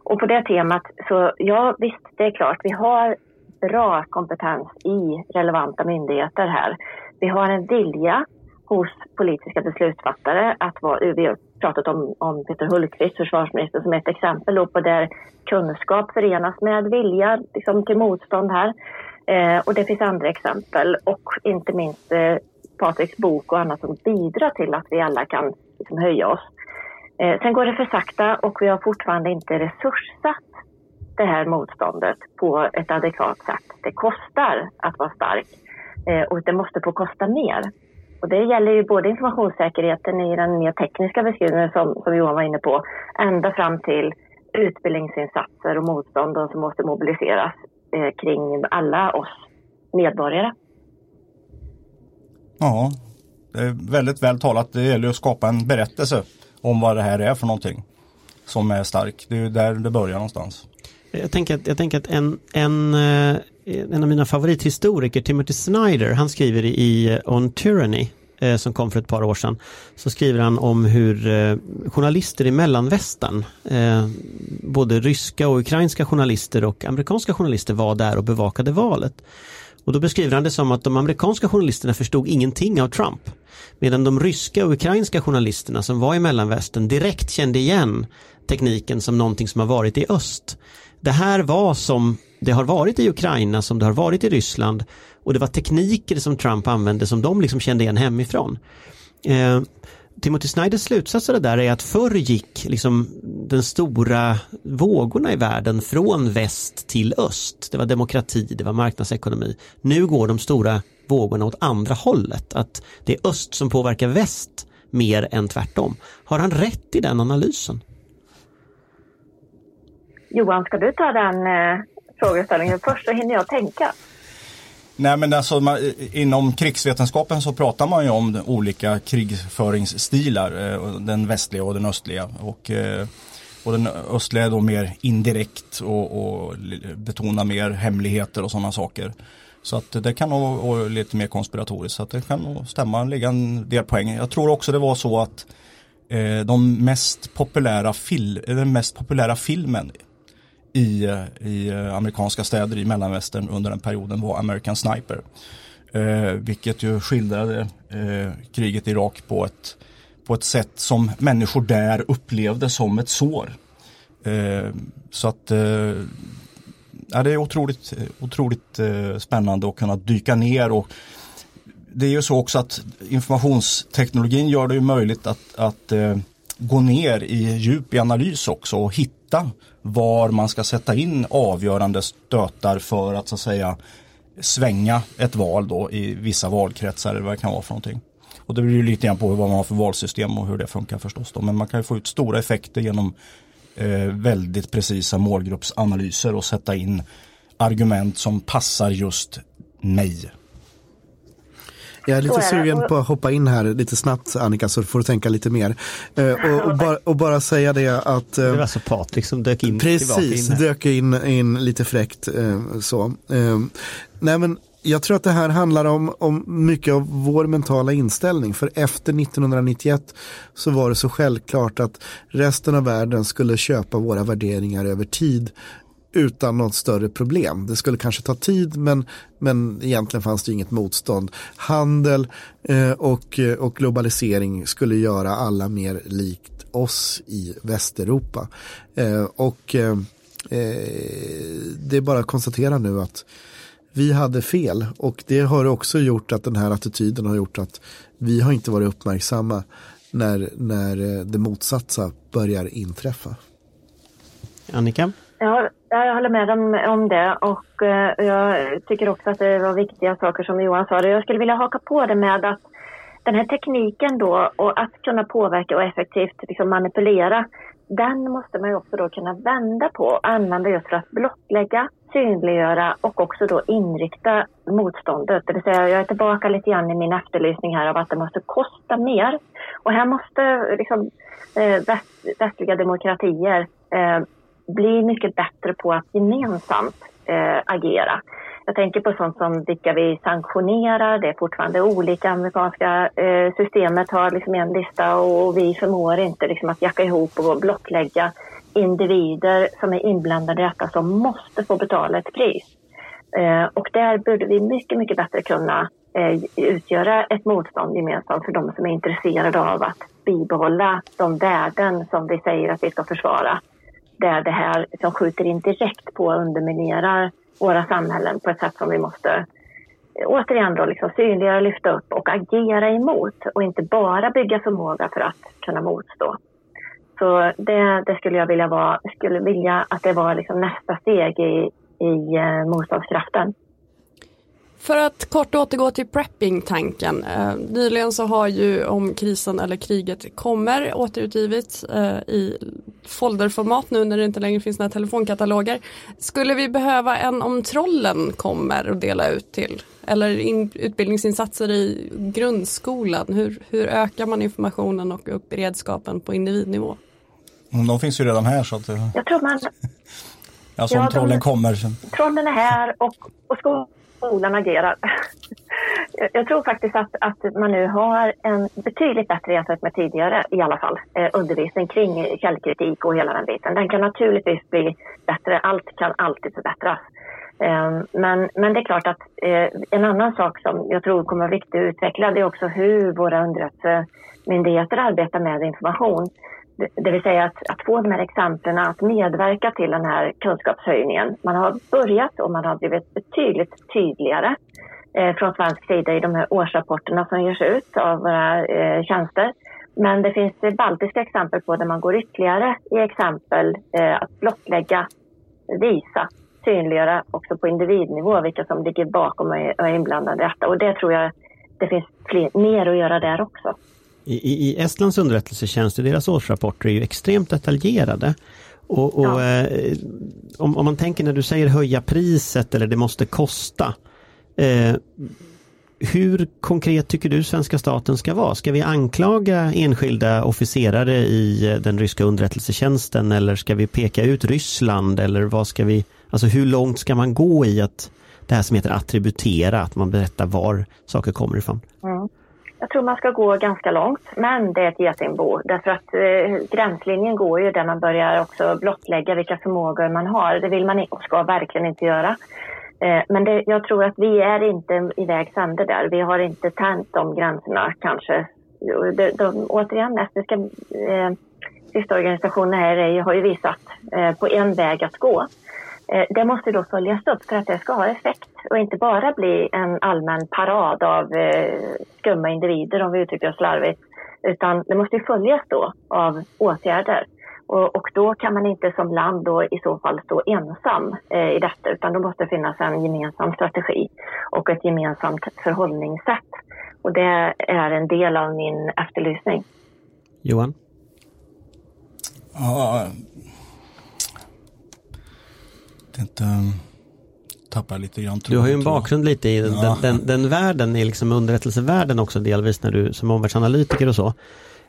Och på det temat, så ja visst, det är klart, vi har bra kompetens i relevanta myndigheter här. Vi har en vilja hos politiska beslutsfattare att vara, vi har pratat om, om Peter Hultqvist, försvarsminister, som ett exempel på där kunskap förenas med vilja liksom, till motstånd här. Eh, och det finns andra exempel och inte minst eh, Patriks bok och annat som bidrar till att vi alla kan liksom, höja oss. Eh, sen går det för sakta och vi har fortfarande inte resurssatt det här motståndet på ett adekvat sätt. Det kostar att vara stark eh, och det måste få kosta mer. Och det gäller ju både informationssäkerheten i den mer tekniska beskrivningen som, som Johan var inne på, ända fram till utbildningsinsatser och motstånd som måste mobiliseras eh, kring alla oss medborgare. Ja, det är väldigt väl talat. Det gäller att skapa en berättelse om vad det här är för någonting som är stark. Det är ju där det börjar någonstans. Jag tänker att, jag tänker att en, en, eh, en av mina favorithistoriker, Timothy Snyder, han skriver i eh, On Tyranny, eh, som kom för ett par år sedan, så skriver han om hur journalister i mellanvästern, både ryska och ukrainska journalister och amerikanska journalister var där och bevakade valet. Och då beskriver han det som att de amerikanska journalisterna förstod ingenting av Trump. Medan de ryska och ukrainska journalisterna som var i mellanvästern direkt kände igen tekniken som någonting som har varit i öst. Det här var som det har varit i Ukraina, som det har varit i Ryssland och det var tekniker som Trump använde som de liksom kände igen hemifrån. Eh, Timothy Snyders slutsats av det där är att förr gick liksom den stora vågorna i världen från väst till öst. Det var demokrati, det var marknadsekonomi. Nu går de stora vågorna åt andra hållet, att det är öst som påverkar väst mer än tvärtom. Har han rätt i den analysen? Johan, ska du ta den eh, frågeställningen först så hinner jag tänka. Nej men alltså man, inom krigsvetenskapen så pratar man ju om olika krigföringsstilar, eh, den västliga och den östliga. Och, eh, och den östliga är då mer indirekt och, och betonar mer hemligheter och sådana saker. Så att det kan nog vara lite mer konspiratoriskt, så att det kan nog stämma, ligga en del poäng. Jag tror också det var så att eh, de mest populära fil, den mest populära filmen i, i amerikanska städer i mellanvästern under den perioden var American Sniper. Eh, vilket ju skildrade eh, kriget i Irak på ett, på ett sätt som människor där upplevde som ett sår. Eh, så att eh, ja, det är otroligt, otroligt eh, spännande att kunna dyka ner och det är ju så också att informationsteknologin gör det ju möjligt att, att eh, gå ner i djup i analys också och hitta var man ska sätta in avgörande stötar för att så att säga svänga ett val då i vissa valkretsar eller vad det kan vara för någonting. Och det beror ju lite grann på vad man har för valsystem och hur det funkar förstås. Då. Men man kan ju få ut stora effekter genom eh, väldigt precisa målgruppsanalyser och sätta in argument som passar just mig. Jag är lite sugen på att hoppa in här lite snabbt Annika så får du tänka lite mer. Eh, och, och, bara, och, bara, säga det att... Eh, det var alltså Patrik som dök in Precis, in dök in, in lite fräckt eh, så. Eh, nej men jag tror att det här handlar om, om mycket av vår mentala inställning. För efter 1991 så var det så självklart att resten av världen skulle köpa våra värderingar över tid utan något större problem. Det skulle kanske ta tid men, men egentligen fanns det inget motstånd. Handel eh, och, eh, och globalisering skulle göra alla mer likt oss i Västeuropa. Eh, och eh, eh det är bara att konstatera nu att vi hade fel och det har också gjort att den här attityden har gjort att vi har inte varit uppmärksamma när, när eh, det motsatsa börjar inträffa. Annika? Ja, jag håller med om, om det och eh, jag tycker också att det var viktiga saker som Johan sa. Jag skulle vilja haka på det med att den här tekniken då och att kunna påverka och effektivt liksom manipulera den måste man ju också då kunna vända på och använda just för att blottlägga, synliggöra och också då inrikta motståndet. Det vill säga jag är tillbaka lite grann i min efterlysning här av att det måste kosta mer. Och här måste liksom, eh, väst, västliga demokratier eh, bli mycket bättre på att gemensamt eh, agera. Jag tänker på sånt som vilka vi sanktionerar. Det är fortfarande olika. Amerikanska eh, systemet har liksom en lista och vi förmår inte liksom att jacka ihop och blottlägga individer som är inblandade i detta som måste få betala ett pris. Eh, och där borde vi mycket, mycket bättre kunna eh, utgöra ett motstånd gemensamt för de som är intresserade av att bibehålla de värden som vi säger att vi ska försvara. Där det här som skjuter in direkt på och underminerar våra samhällen på ett sätt som vi måste eh, återigen då liksom synliggöra, lyfta upp och agera emot och inte bara bygga förmåga för att kunna motstå. Så det, det skulle jag vilja, vara, skulle vilja att det var liksom nästa steg i, i eh, motståndskraften. För att kort återgå till prepping-tanken. Eh, nyligen så har ju om krisen eller kriget kommer återutgivits eh, i folderformat nu när det inte längre finns några telefonkataloger. Skulle vi behöva en om trollen kommer att dela ut till? Eller in, utbildningsinsatser i grundskolan? Hur, hur ökar man informationen och upp beredskapen på individnivå? De finns ju redan här så att... Jag tror man... [LAUGHS] Alltså om Ja, de- trollen kommer. Trollen är här och, och skolan Skolan agerar. Jag- Jag tror faktiskt att, att man nu har en betydligt bättre jämfört med tidigare i alla fall eh, undervisning kring källkritik och hela den biten. Den kan naturligtvis bli bättre. Allt kan alltid förbättras. Eh, men, men det är klart att eh, en annan sak som jag tror kommer vara viktig att utveckla det är också hur våra underrättelsemyndigheter arbetar med information. Det, vill säga att, att få de här exemplen att medverka till den här kunskapshöjningen. Man har börjat och man har blivit betydligt tydligare eh, från svensk sida i de här årsrapporterna som görs ut av våra eh, tjänster. Men det finns eh, baltiska exempel på där man går ytterligare i exempel eh, att blottlägga, visa, synliggöra också på individnivå vilka som ligger bakom och är, och är inblandade i detta. Och det tror jag det finns fler, mer att göra där också. I, i, Estlands underrättelsetjänst, deras årsrapporter är ju extremt detaljerade. Och, och Ja. eh, om, om man tänker när du säger höja priset eller det måste kosta. Eh, hur konkret tycker du svenska staten ska vara? Ska vi anklaga enskilda officerare i eh, den ryska underrättelsetjänsten eller ska vi peka ut Ryssland eller vad ska vi, alltså hur långt ska man gå i att det här som heter attributera, att man berättar var saker kommer ifrån? Jag tror man ska gå ganska långt, men det är ett getingbo. Därför att eh, gränslinjen går ju där man börjar också blottlägga vilka förmågor man har. Det vill man och ska verkligen inte göra. Eh, men det, jag tror att vi är inte i vägs ände där. Vi har inte tänt de gränserna kanske. De, de, återigen, estniska eh, systerorganisationer här är, har ju visat eh, på en väg att gå. Eh, Det måste då följas upp för att det ska ha effekt och inte bara bli en allmän parad av eh, skumma individer om vi uttrycker oss slarvigt. Utan det måste ju följas då av åtgärder. Och, och då kan man inte som land då i så fall stå ensam eh, i detta utan då måste det finnas en gemensam strategi och ett gemensamt förhållningssätt. Och det är en del av min efterlysning. Johan? Ja, det inte, um, tappar lite grann Du har ju en bakgrund lite i den, Ja. den, den världen, i liksom underrättelsevärlden också delvis när du som omvärldsanalytiker och så.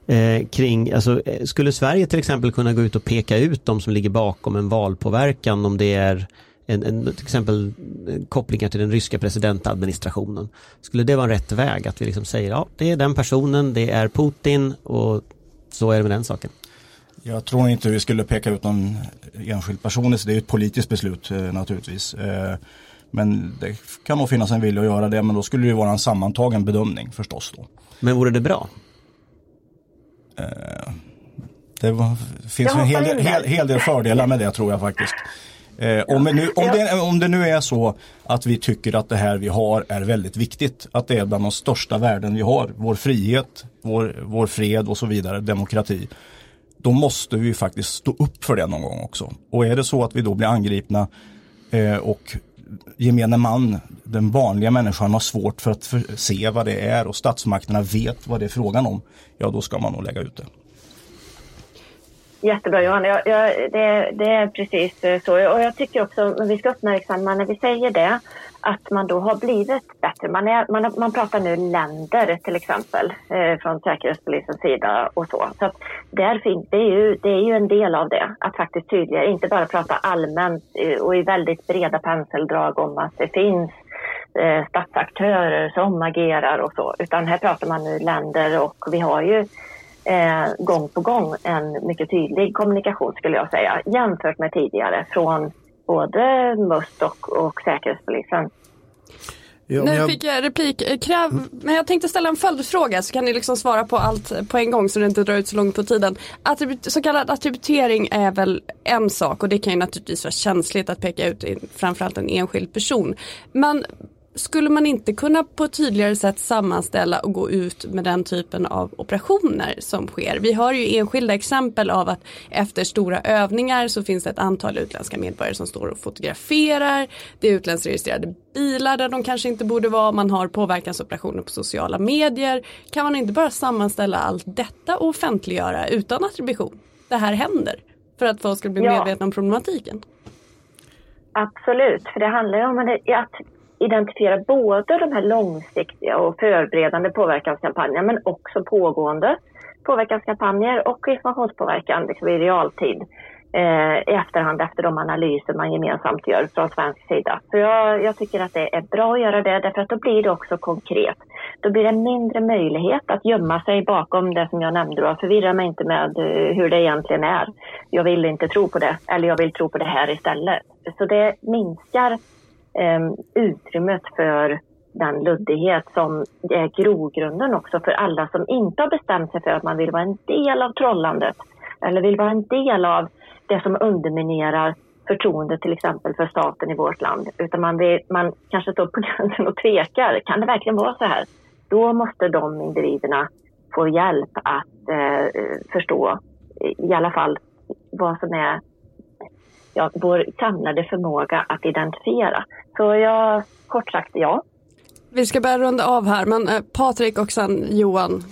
Eh, kring, alltså, eh, skulle Sverige till exempel kunna gå ut och peka ut de som ligger bakom en valpåverkan om det är en, en, till exempel eh, kopplingar till den ryska presidentadministrationen. Skulle det vara en rätt väg att vi liksom säger ja det är den personen, det är Putin och så är det med den saken. Jag tror inte vi skulle peka ut någon enskild person, så det är ett politiskt beslut eh, naturligtvis. Eh, men det kan nog finnas en vilja att göra det, men då skulle det vara en sammantagen bedömning förstås. Då. Men vore det bra? Det var, finns en hel del, hel, hel del fördelar med det tror jag faktiskt. Eh, om, nu, om, det, om det nu är så att vi tycker att det här vi har är väldigt viktigt, att det är bland de största värden vi har, vår frihet, vår, vår fred och så vidare, demokrati. Då måste vi faktiskt stå upp för det någon gång också. Och är det så att vi då blir angripna eh, och gemene man, den vanliga människan har svårt för att för, se vad det är och statsmakterna vet vad det är frågan om, ja då ska man nog lägga ut det. Jättebra Johan, jag, jag, det, det, är precis så. Och jag tycker också att vi ska uppmärksamma när vi säger det att man då har blivit bättre. Man, är, man, man pratar nu länder till exempel eh, från Säkerhetspolisens sida och så. Så att där finns, det, är ju, det är ju en del av det, att faktiskt tydligare, inte bara prata allmänt eh, och i väldigt breda penseldrag om att det finns eh, statsaktörer som agerar och så, utan här pratar man nu länder och vi har ju eh, gång på gång en mycket tydlig kommunikation skulle jag säga jämfört med tidigare från både MUST och, och Säkerhetspolisen. Ja, nu fick jag replik. Eh, kräv, men jag tänkte ställa en följdfråga så kan ni liksom svara på allt på en gång så det inte drar ut så långt på tiden. Attribut, så kallad attributering är väl en sak och det kan ju naturligtvis vara känsligt att peka ut framförallt en enskild person. Men skulle man inte kunna på ett tydligare sätt sammanställa och gå ut med den typen av operationer som sker? Vi har ju enskilda exempel av att efter stora övningar så finns det ett antal utländska medborgare som står och fotograferar. Det är utländska registrerade bilar där de kanske inte borde vara. Man har påverkansoperationer på sociala medier. Kan man inte bara sammanställa allt detta och offentliggöra utan attribution? Det här händer för att folk ska bli ja. medvetna om problematiken. Absolut, för det handlar ju om att identifiera både de här långsiktiga och förberedande påverkanskampanjerna men också pågående påverkanskampanjer och informationspåverkan liksom i realtid eh, i efterhand efter de analyser man gemensamt gör från svensk sida. Så jag, jag, tycker att det är bra att göra det därför att då blir det också konkret. Då blir det mindre möjlighet att gömma sig bakom det som jag nämnde. och Förvirra mig inte med eh, hur det egentligen är. Jag vill inte tro på det eller jag vill tro på det här istället. Så det minskar eh, utrymmet för den luddighet som är grogrunden också för alla som inte har bestämt sig för att man vill vara en del av trollandet eller vill vara en del av det som underminerar förtroendet till exempel för staten i vårt land. Utan man, vill, man kanske står på [LAUGHS] gränsen och tvekar. Kan det verkligen vara så här? Då måste de individerna få hjälp att eh, förstå i alla fall vad som är ja, vår samlade förmåga att identifiera. Så jag, kort sagt ja. Vi ska börja runda av här, men eh, Patrik och sen Johan.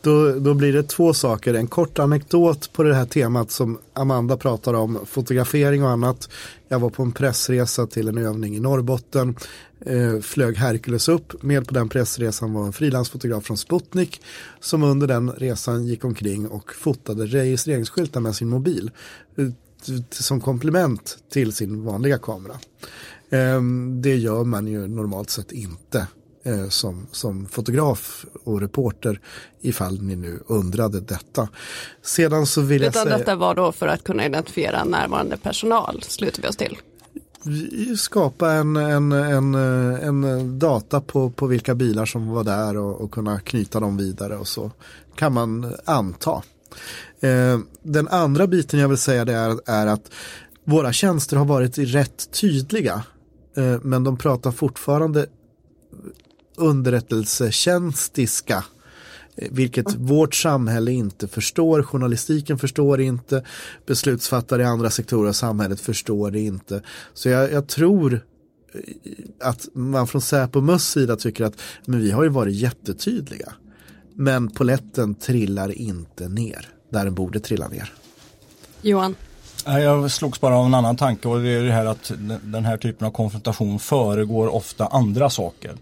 Då, då blir det två saker. En kort anekdot på det här temat som Amanda pratar om, fotografering och annat. Jag var på en pressresa till en övning i Norrbotten. Eh, flög Hercules upp. Med på den pressresan var en frilansfotograf från Sputnik som under den resan gick omkring och fotade registreringsskyltar med sin mobil som komplement till sin vanliga kamera. Ehm, det gör man ju normalt sett inte eh, som, som fotograf och reporter ifall ni nu undrade detta. Sedan så vill jag säga. Detta var då för att kunna identifiera närvarande personal, slutar vi oss till. Skapa en, en, en, en data på, på vilka bilar som var där och, och kunna knyta dem vidare och så kan man anta. Eh, den andra biten jag vill säga det är, är att våra tjänster har varit rätt tydliga. Eh, men de pratar fortfarande underrättelsetjänstiska. Eh, vilket vårt samhälle inte förstår, journalistiken förstår inte, beslutsfattare i andra sektorer av samhället förstår det inte. Så jag, jag tror eh, att man från Säpo och sida tycker att men vi har ju varit jättetydliga. Men poletten trillar inte ner där den borde trilla ner. Johan? Jag slogs bara av en annan tanke och det är det här att den här typen av konfrontation föregår ofta andra saker.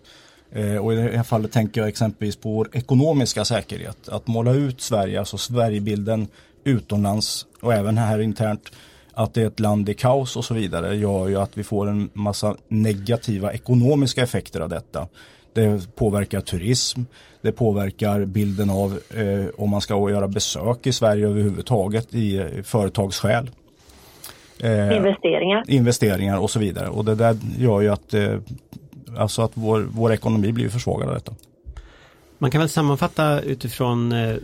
Eh, och i det här fallet tänker jag exempelvis på vår ekonomiska säkerhet. Att måla ut Sverige, alltså Sverigebilden utomlands och även här internt att det är ett land i kaos och så vidare gör ju att vi får en massa negativa ekonomiska effekter av detta. Det påverkar turism, det påverkar bilden av eh, om man ska göra besök i Sverige överhuvudtaget i, i företagsskäl. Eh, investeringar. Investeringar och så vidare. Och det där gör ju att, eh, alltså att vår, vår ekonomi blir försvagad av detta. Man kan väl sammanfatta utifrån eh,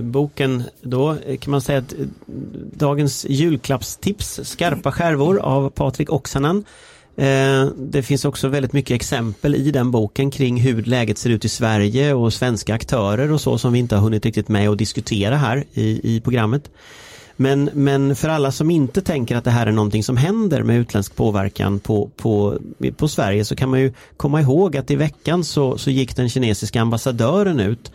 boken då kan man säga att eh, dagens julklappstips, Skarpa skärvor av Patrik Oksanen. Eh, det finns också väldigt mycket exempel i den boken kring hur läget ser ut i Sverige och svenska aktörer och så som vi inte har hunnit riktigt med att diskutera här i, i programmet. Men, men för alla som inte tänker att det här är någonting som händer med utländsk påverkan på, på, på Sverige så kan man ju komma ihåg att i veckan så, så gick den kinesiska ambassadören ut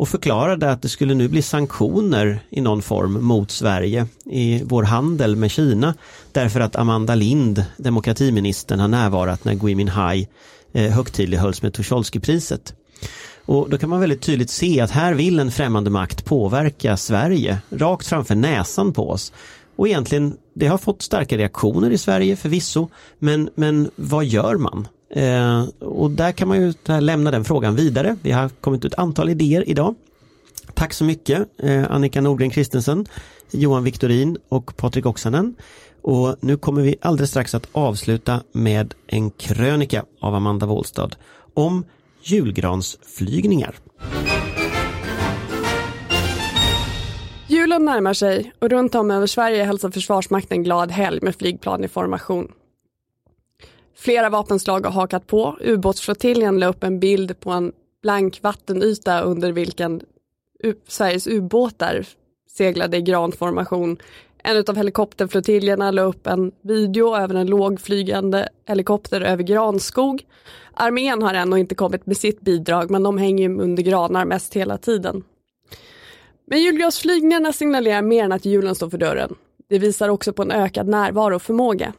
och förklarade att det skulle nu bli sanktioner i någon form mot Sverige i vår handel med Kina därför att Amanda Lind, demokratiministern, har närvarat när Gui Minhai eh, högtidlighölls med Tucholskypriset. Och då kan man väldigt tydligt se att här vill en främmande makt påverka Sverige rakt framför näsan på oss. Och egentligen, det har fått starka reaktioner i Sverige förvisso, men, men vad gör man? Eh, och där kan man ju lämna den frågan vidare. Vi har kommit ut ett antal idéer idag. Tack så mycket eh, Annika Nordgren Kristensen, Johan Viktorin och Patrik Oksanen. Och nu kommer vi alldeles strax att avsluta med en krönika av Amanda Wåhlstad om julgransflygningar. Julen närmar sig och runt om över Sverige hälsar Försvarsmakten glad helg med flygplan i formation. Flera vapenslag har hakat på. Ubåtsflottiljen la upp en bild på en blank vattenyta under vilken Sveriges ubåtar seglade i granformation. En av helikopterflottiljerna la upp en video över en lågflygande helikopter över granskog. Armén har ännu inte kommit med sitt bidrag men de hänger under granar mest hela tiden. Men julgransflygningarna signalerar mer än att julen står för dörren. Det visar också på en ökad närvaro och förmåga.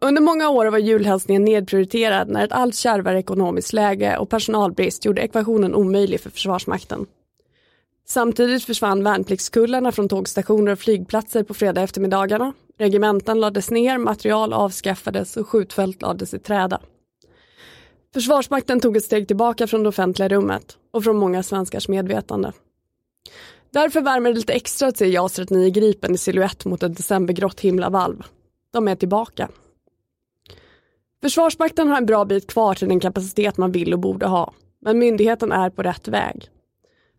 Under många år var julhälsningen nedprioriterad när ett allt kärvare ekonomiskt läge och personalbrist gjorde ekvationen omöjlig för Försvarsmakten. Samtidigt försvann värnpliktskullarna från tågstationer och flygplatser på fredag eftermiddagarna. Regementen lades ner, material avskaffades och skjutfält lades i träda. Försvarsmakten tog ett steg tillbaka från det offentliga rummet och från många svenskars medvetande. Därför värmer det lite extra att se JAS 39 Gripen i siluett mot ett decembergrått himlavalv. De är tillbaka. Försvarsmakten har en bra bit kvar till den kapacitet man vill och borde ha, men myndigheten är på rätt väg.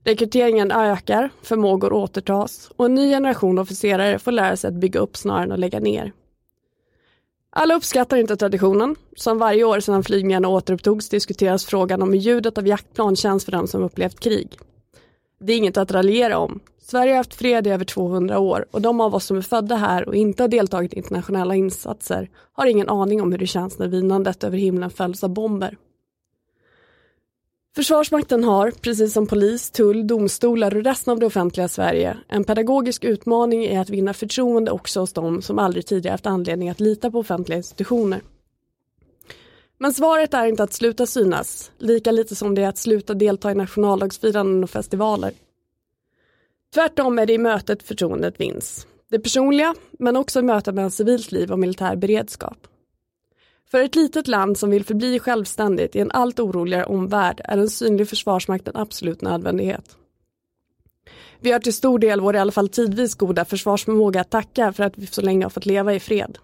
Rekryteringen ökar, förmågor återtas och en ny generation officerare får lära sig att bygga upp snarare än att lägga ner. Alla uppskattar inte traditionen. Som varje år sedan flygningarna återupptogs diskuteras frågan om hur ljudet av jaktplan känns för den som upplevt krig. Det är inget att raljera om. Sverige har haft fred i över 200 år och de av oss som är födda här och inte har deltagit i internationella insatser har ingen aning om hur det känns när vinandet över himlen följs av bomber. Försvarsmakten har, precis som polis, tull, domstolar och resten av det offentliga Sverige, en pedagogisk utmaning i att vinna förtroende också hos dem som aldrig tidigare haft anledning att lita på offentliga institutioner. Men svaret är inte att sluta synas, lika lite som det är att sluta delta i nationaldagsfiranden och festivaler. Tvärtom är det i mötet förtroendet vinns. Det personliga, men också i mötet mellan civilt liv och militär beredskap. För ett litet land som vill förbli självständigt i en allt oroligare omvärld är en synlig försvarsmakt en absolut nödvändighet. Vi har till stor del vår i alla fall tidvis goda försvarsförmåga att tacka för att vi så länge har fått leva i fred.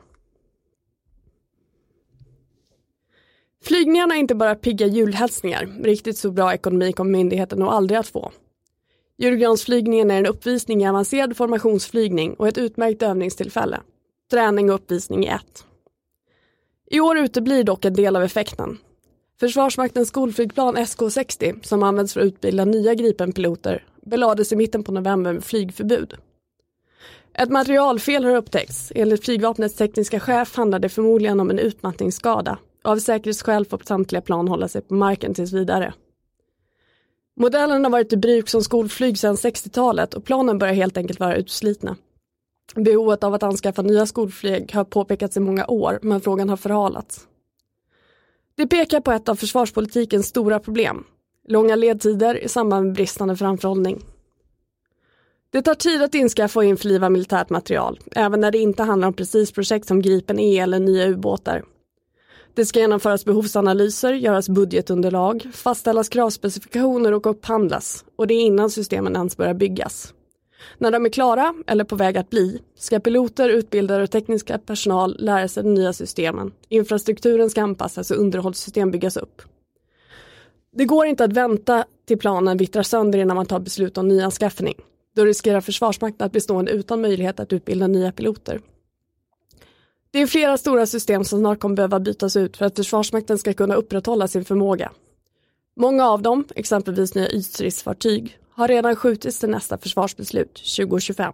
Flygningarna är inte bara pigga julhälsningar, riktigt så bra ekonomi kommer myndigheten nog aldrig att få. Julgransflygningen är en uppvisning i avancerad formationsflygning och ett utmärkt övningstillfälle. Träning och uppvisning i ett. I år uteblir dock en del av effekten. Försvarsmaktens skolflygplan SK60, som används för att utbilda nya Gripenpiloter, belades i mitten på november med flygförbud. Ett materialfel har upptäckts. Enligt flygvapnets tekniska chef handlar det förmodligen om en utmattningsskada. Av säkerhetsskäl får samtliga plan hålla sig på marken tills vidare. Modellen har varit i bruk som skolflyg sedan 60-talet och planen börjar helt enkelt vara utslitna. Behovet av att anskaffa nya skolflyg har påpekats i många år, men frågan har förhalats. Det pekar på ett av försvarspolitikens stora problem. Långa ledtider i samband med bristande framförhållning. Det tar tid att inskaffa och införliva militärt material, även när det inte handlar om precis projekt som Gripen E eller nya ubåtar. Det ska genomföras behovsanalyser, göras budgetunderlag, fastställas kravspecifikationer och upphandlas. Och det är innan systemen ens börjar byggas. När de är klara, eller på väg att bli, ska piloter, utbildare och tekniska personal lära sig de nya systemen. Infrastrukturen ska anpassas och underhållssystem byggas upp. Det går inte att vänta till planen vittrar sönder innan man tar beslut om nyanskaffning. Då riskerar Försvarsmakten att bli stående utan möjlighet att utbilda nya piloter. Det är flera stora system som snart kommer behöva bytas ut för att Försvarsmakten ska kunna upprätthålla sin förmåga. Många av dem, exempelvis nya ytstridsfartyg, har redan skjutits till nästa försvarsbeslut 2025.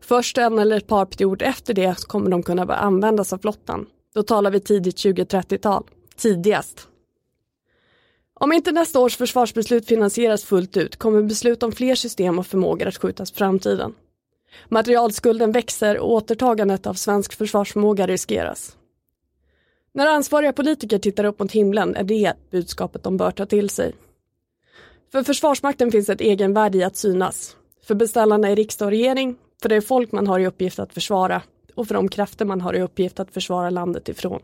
Först en eller ett par perioder efter det kommer de kunna börja användas av flottan. Då talar vi tidigt 2030-tal, tidigast. Om inte nästa års försvarsbeslut finansieras fullt ut kommer beslut om fler system och förmågor att skjutas på framtiden. Materialskulden växer och återtagandet av svensk försvarsförmåga riskeras. När ansvariga politiker tittar upp mot himlen är det budskapet de bör ta till sig. För Försvarsmakten finns ett egenvärde i att synas. För beställarna i riksdag och regering, för det folk man har i uppgift att försvara och för de krafter man har i uppgift att försvara landet ifrån.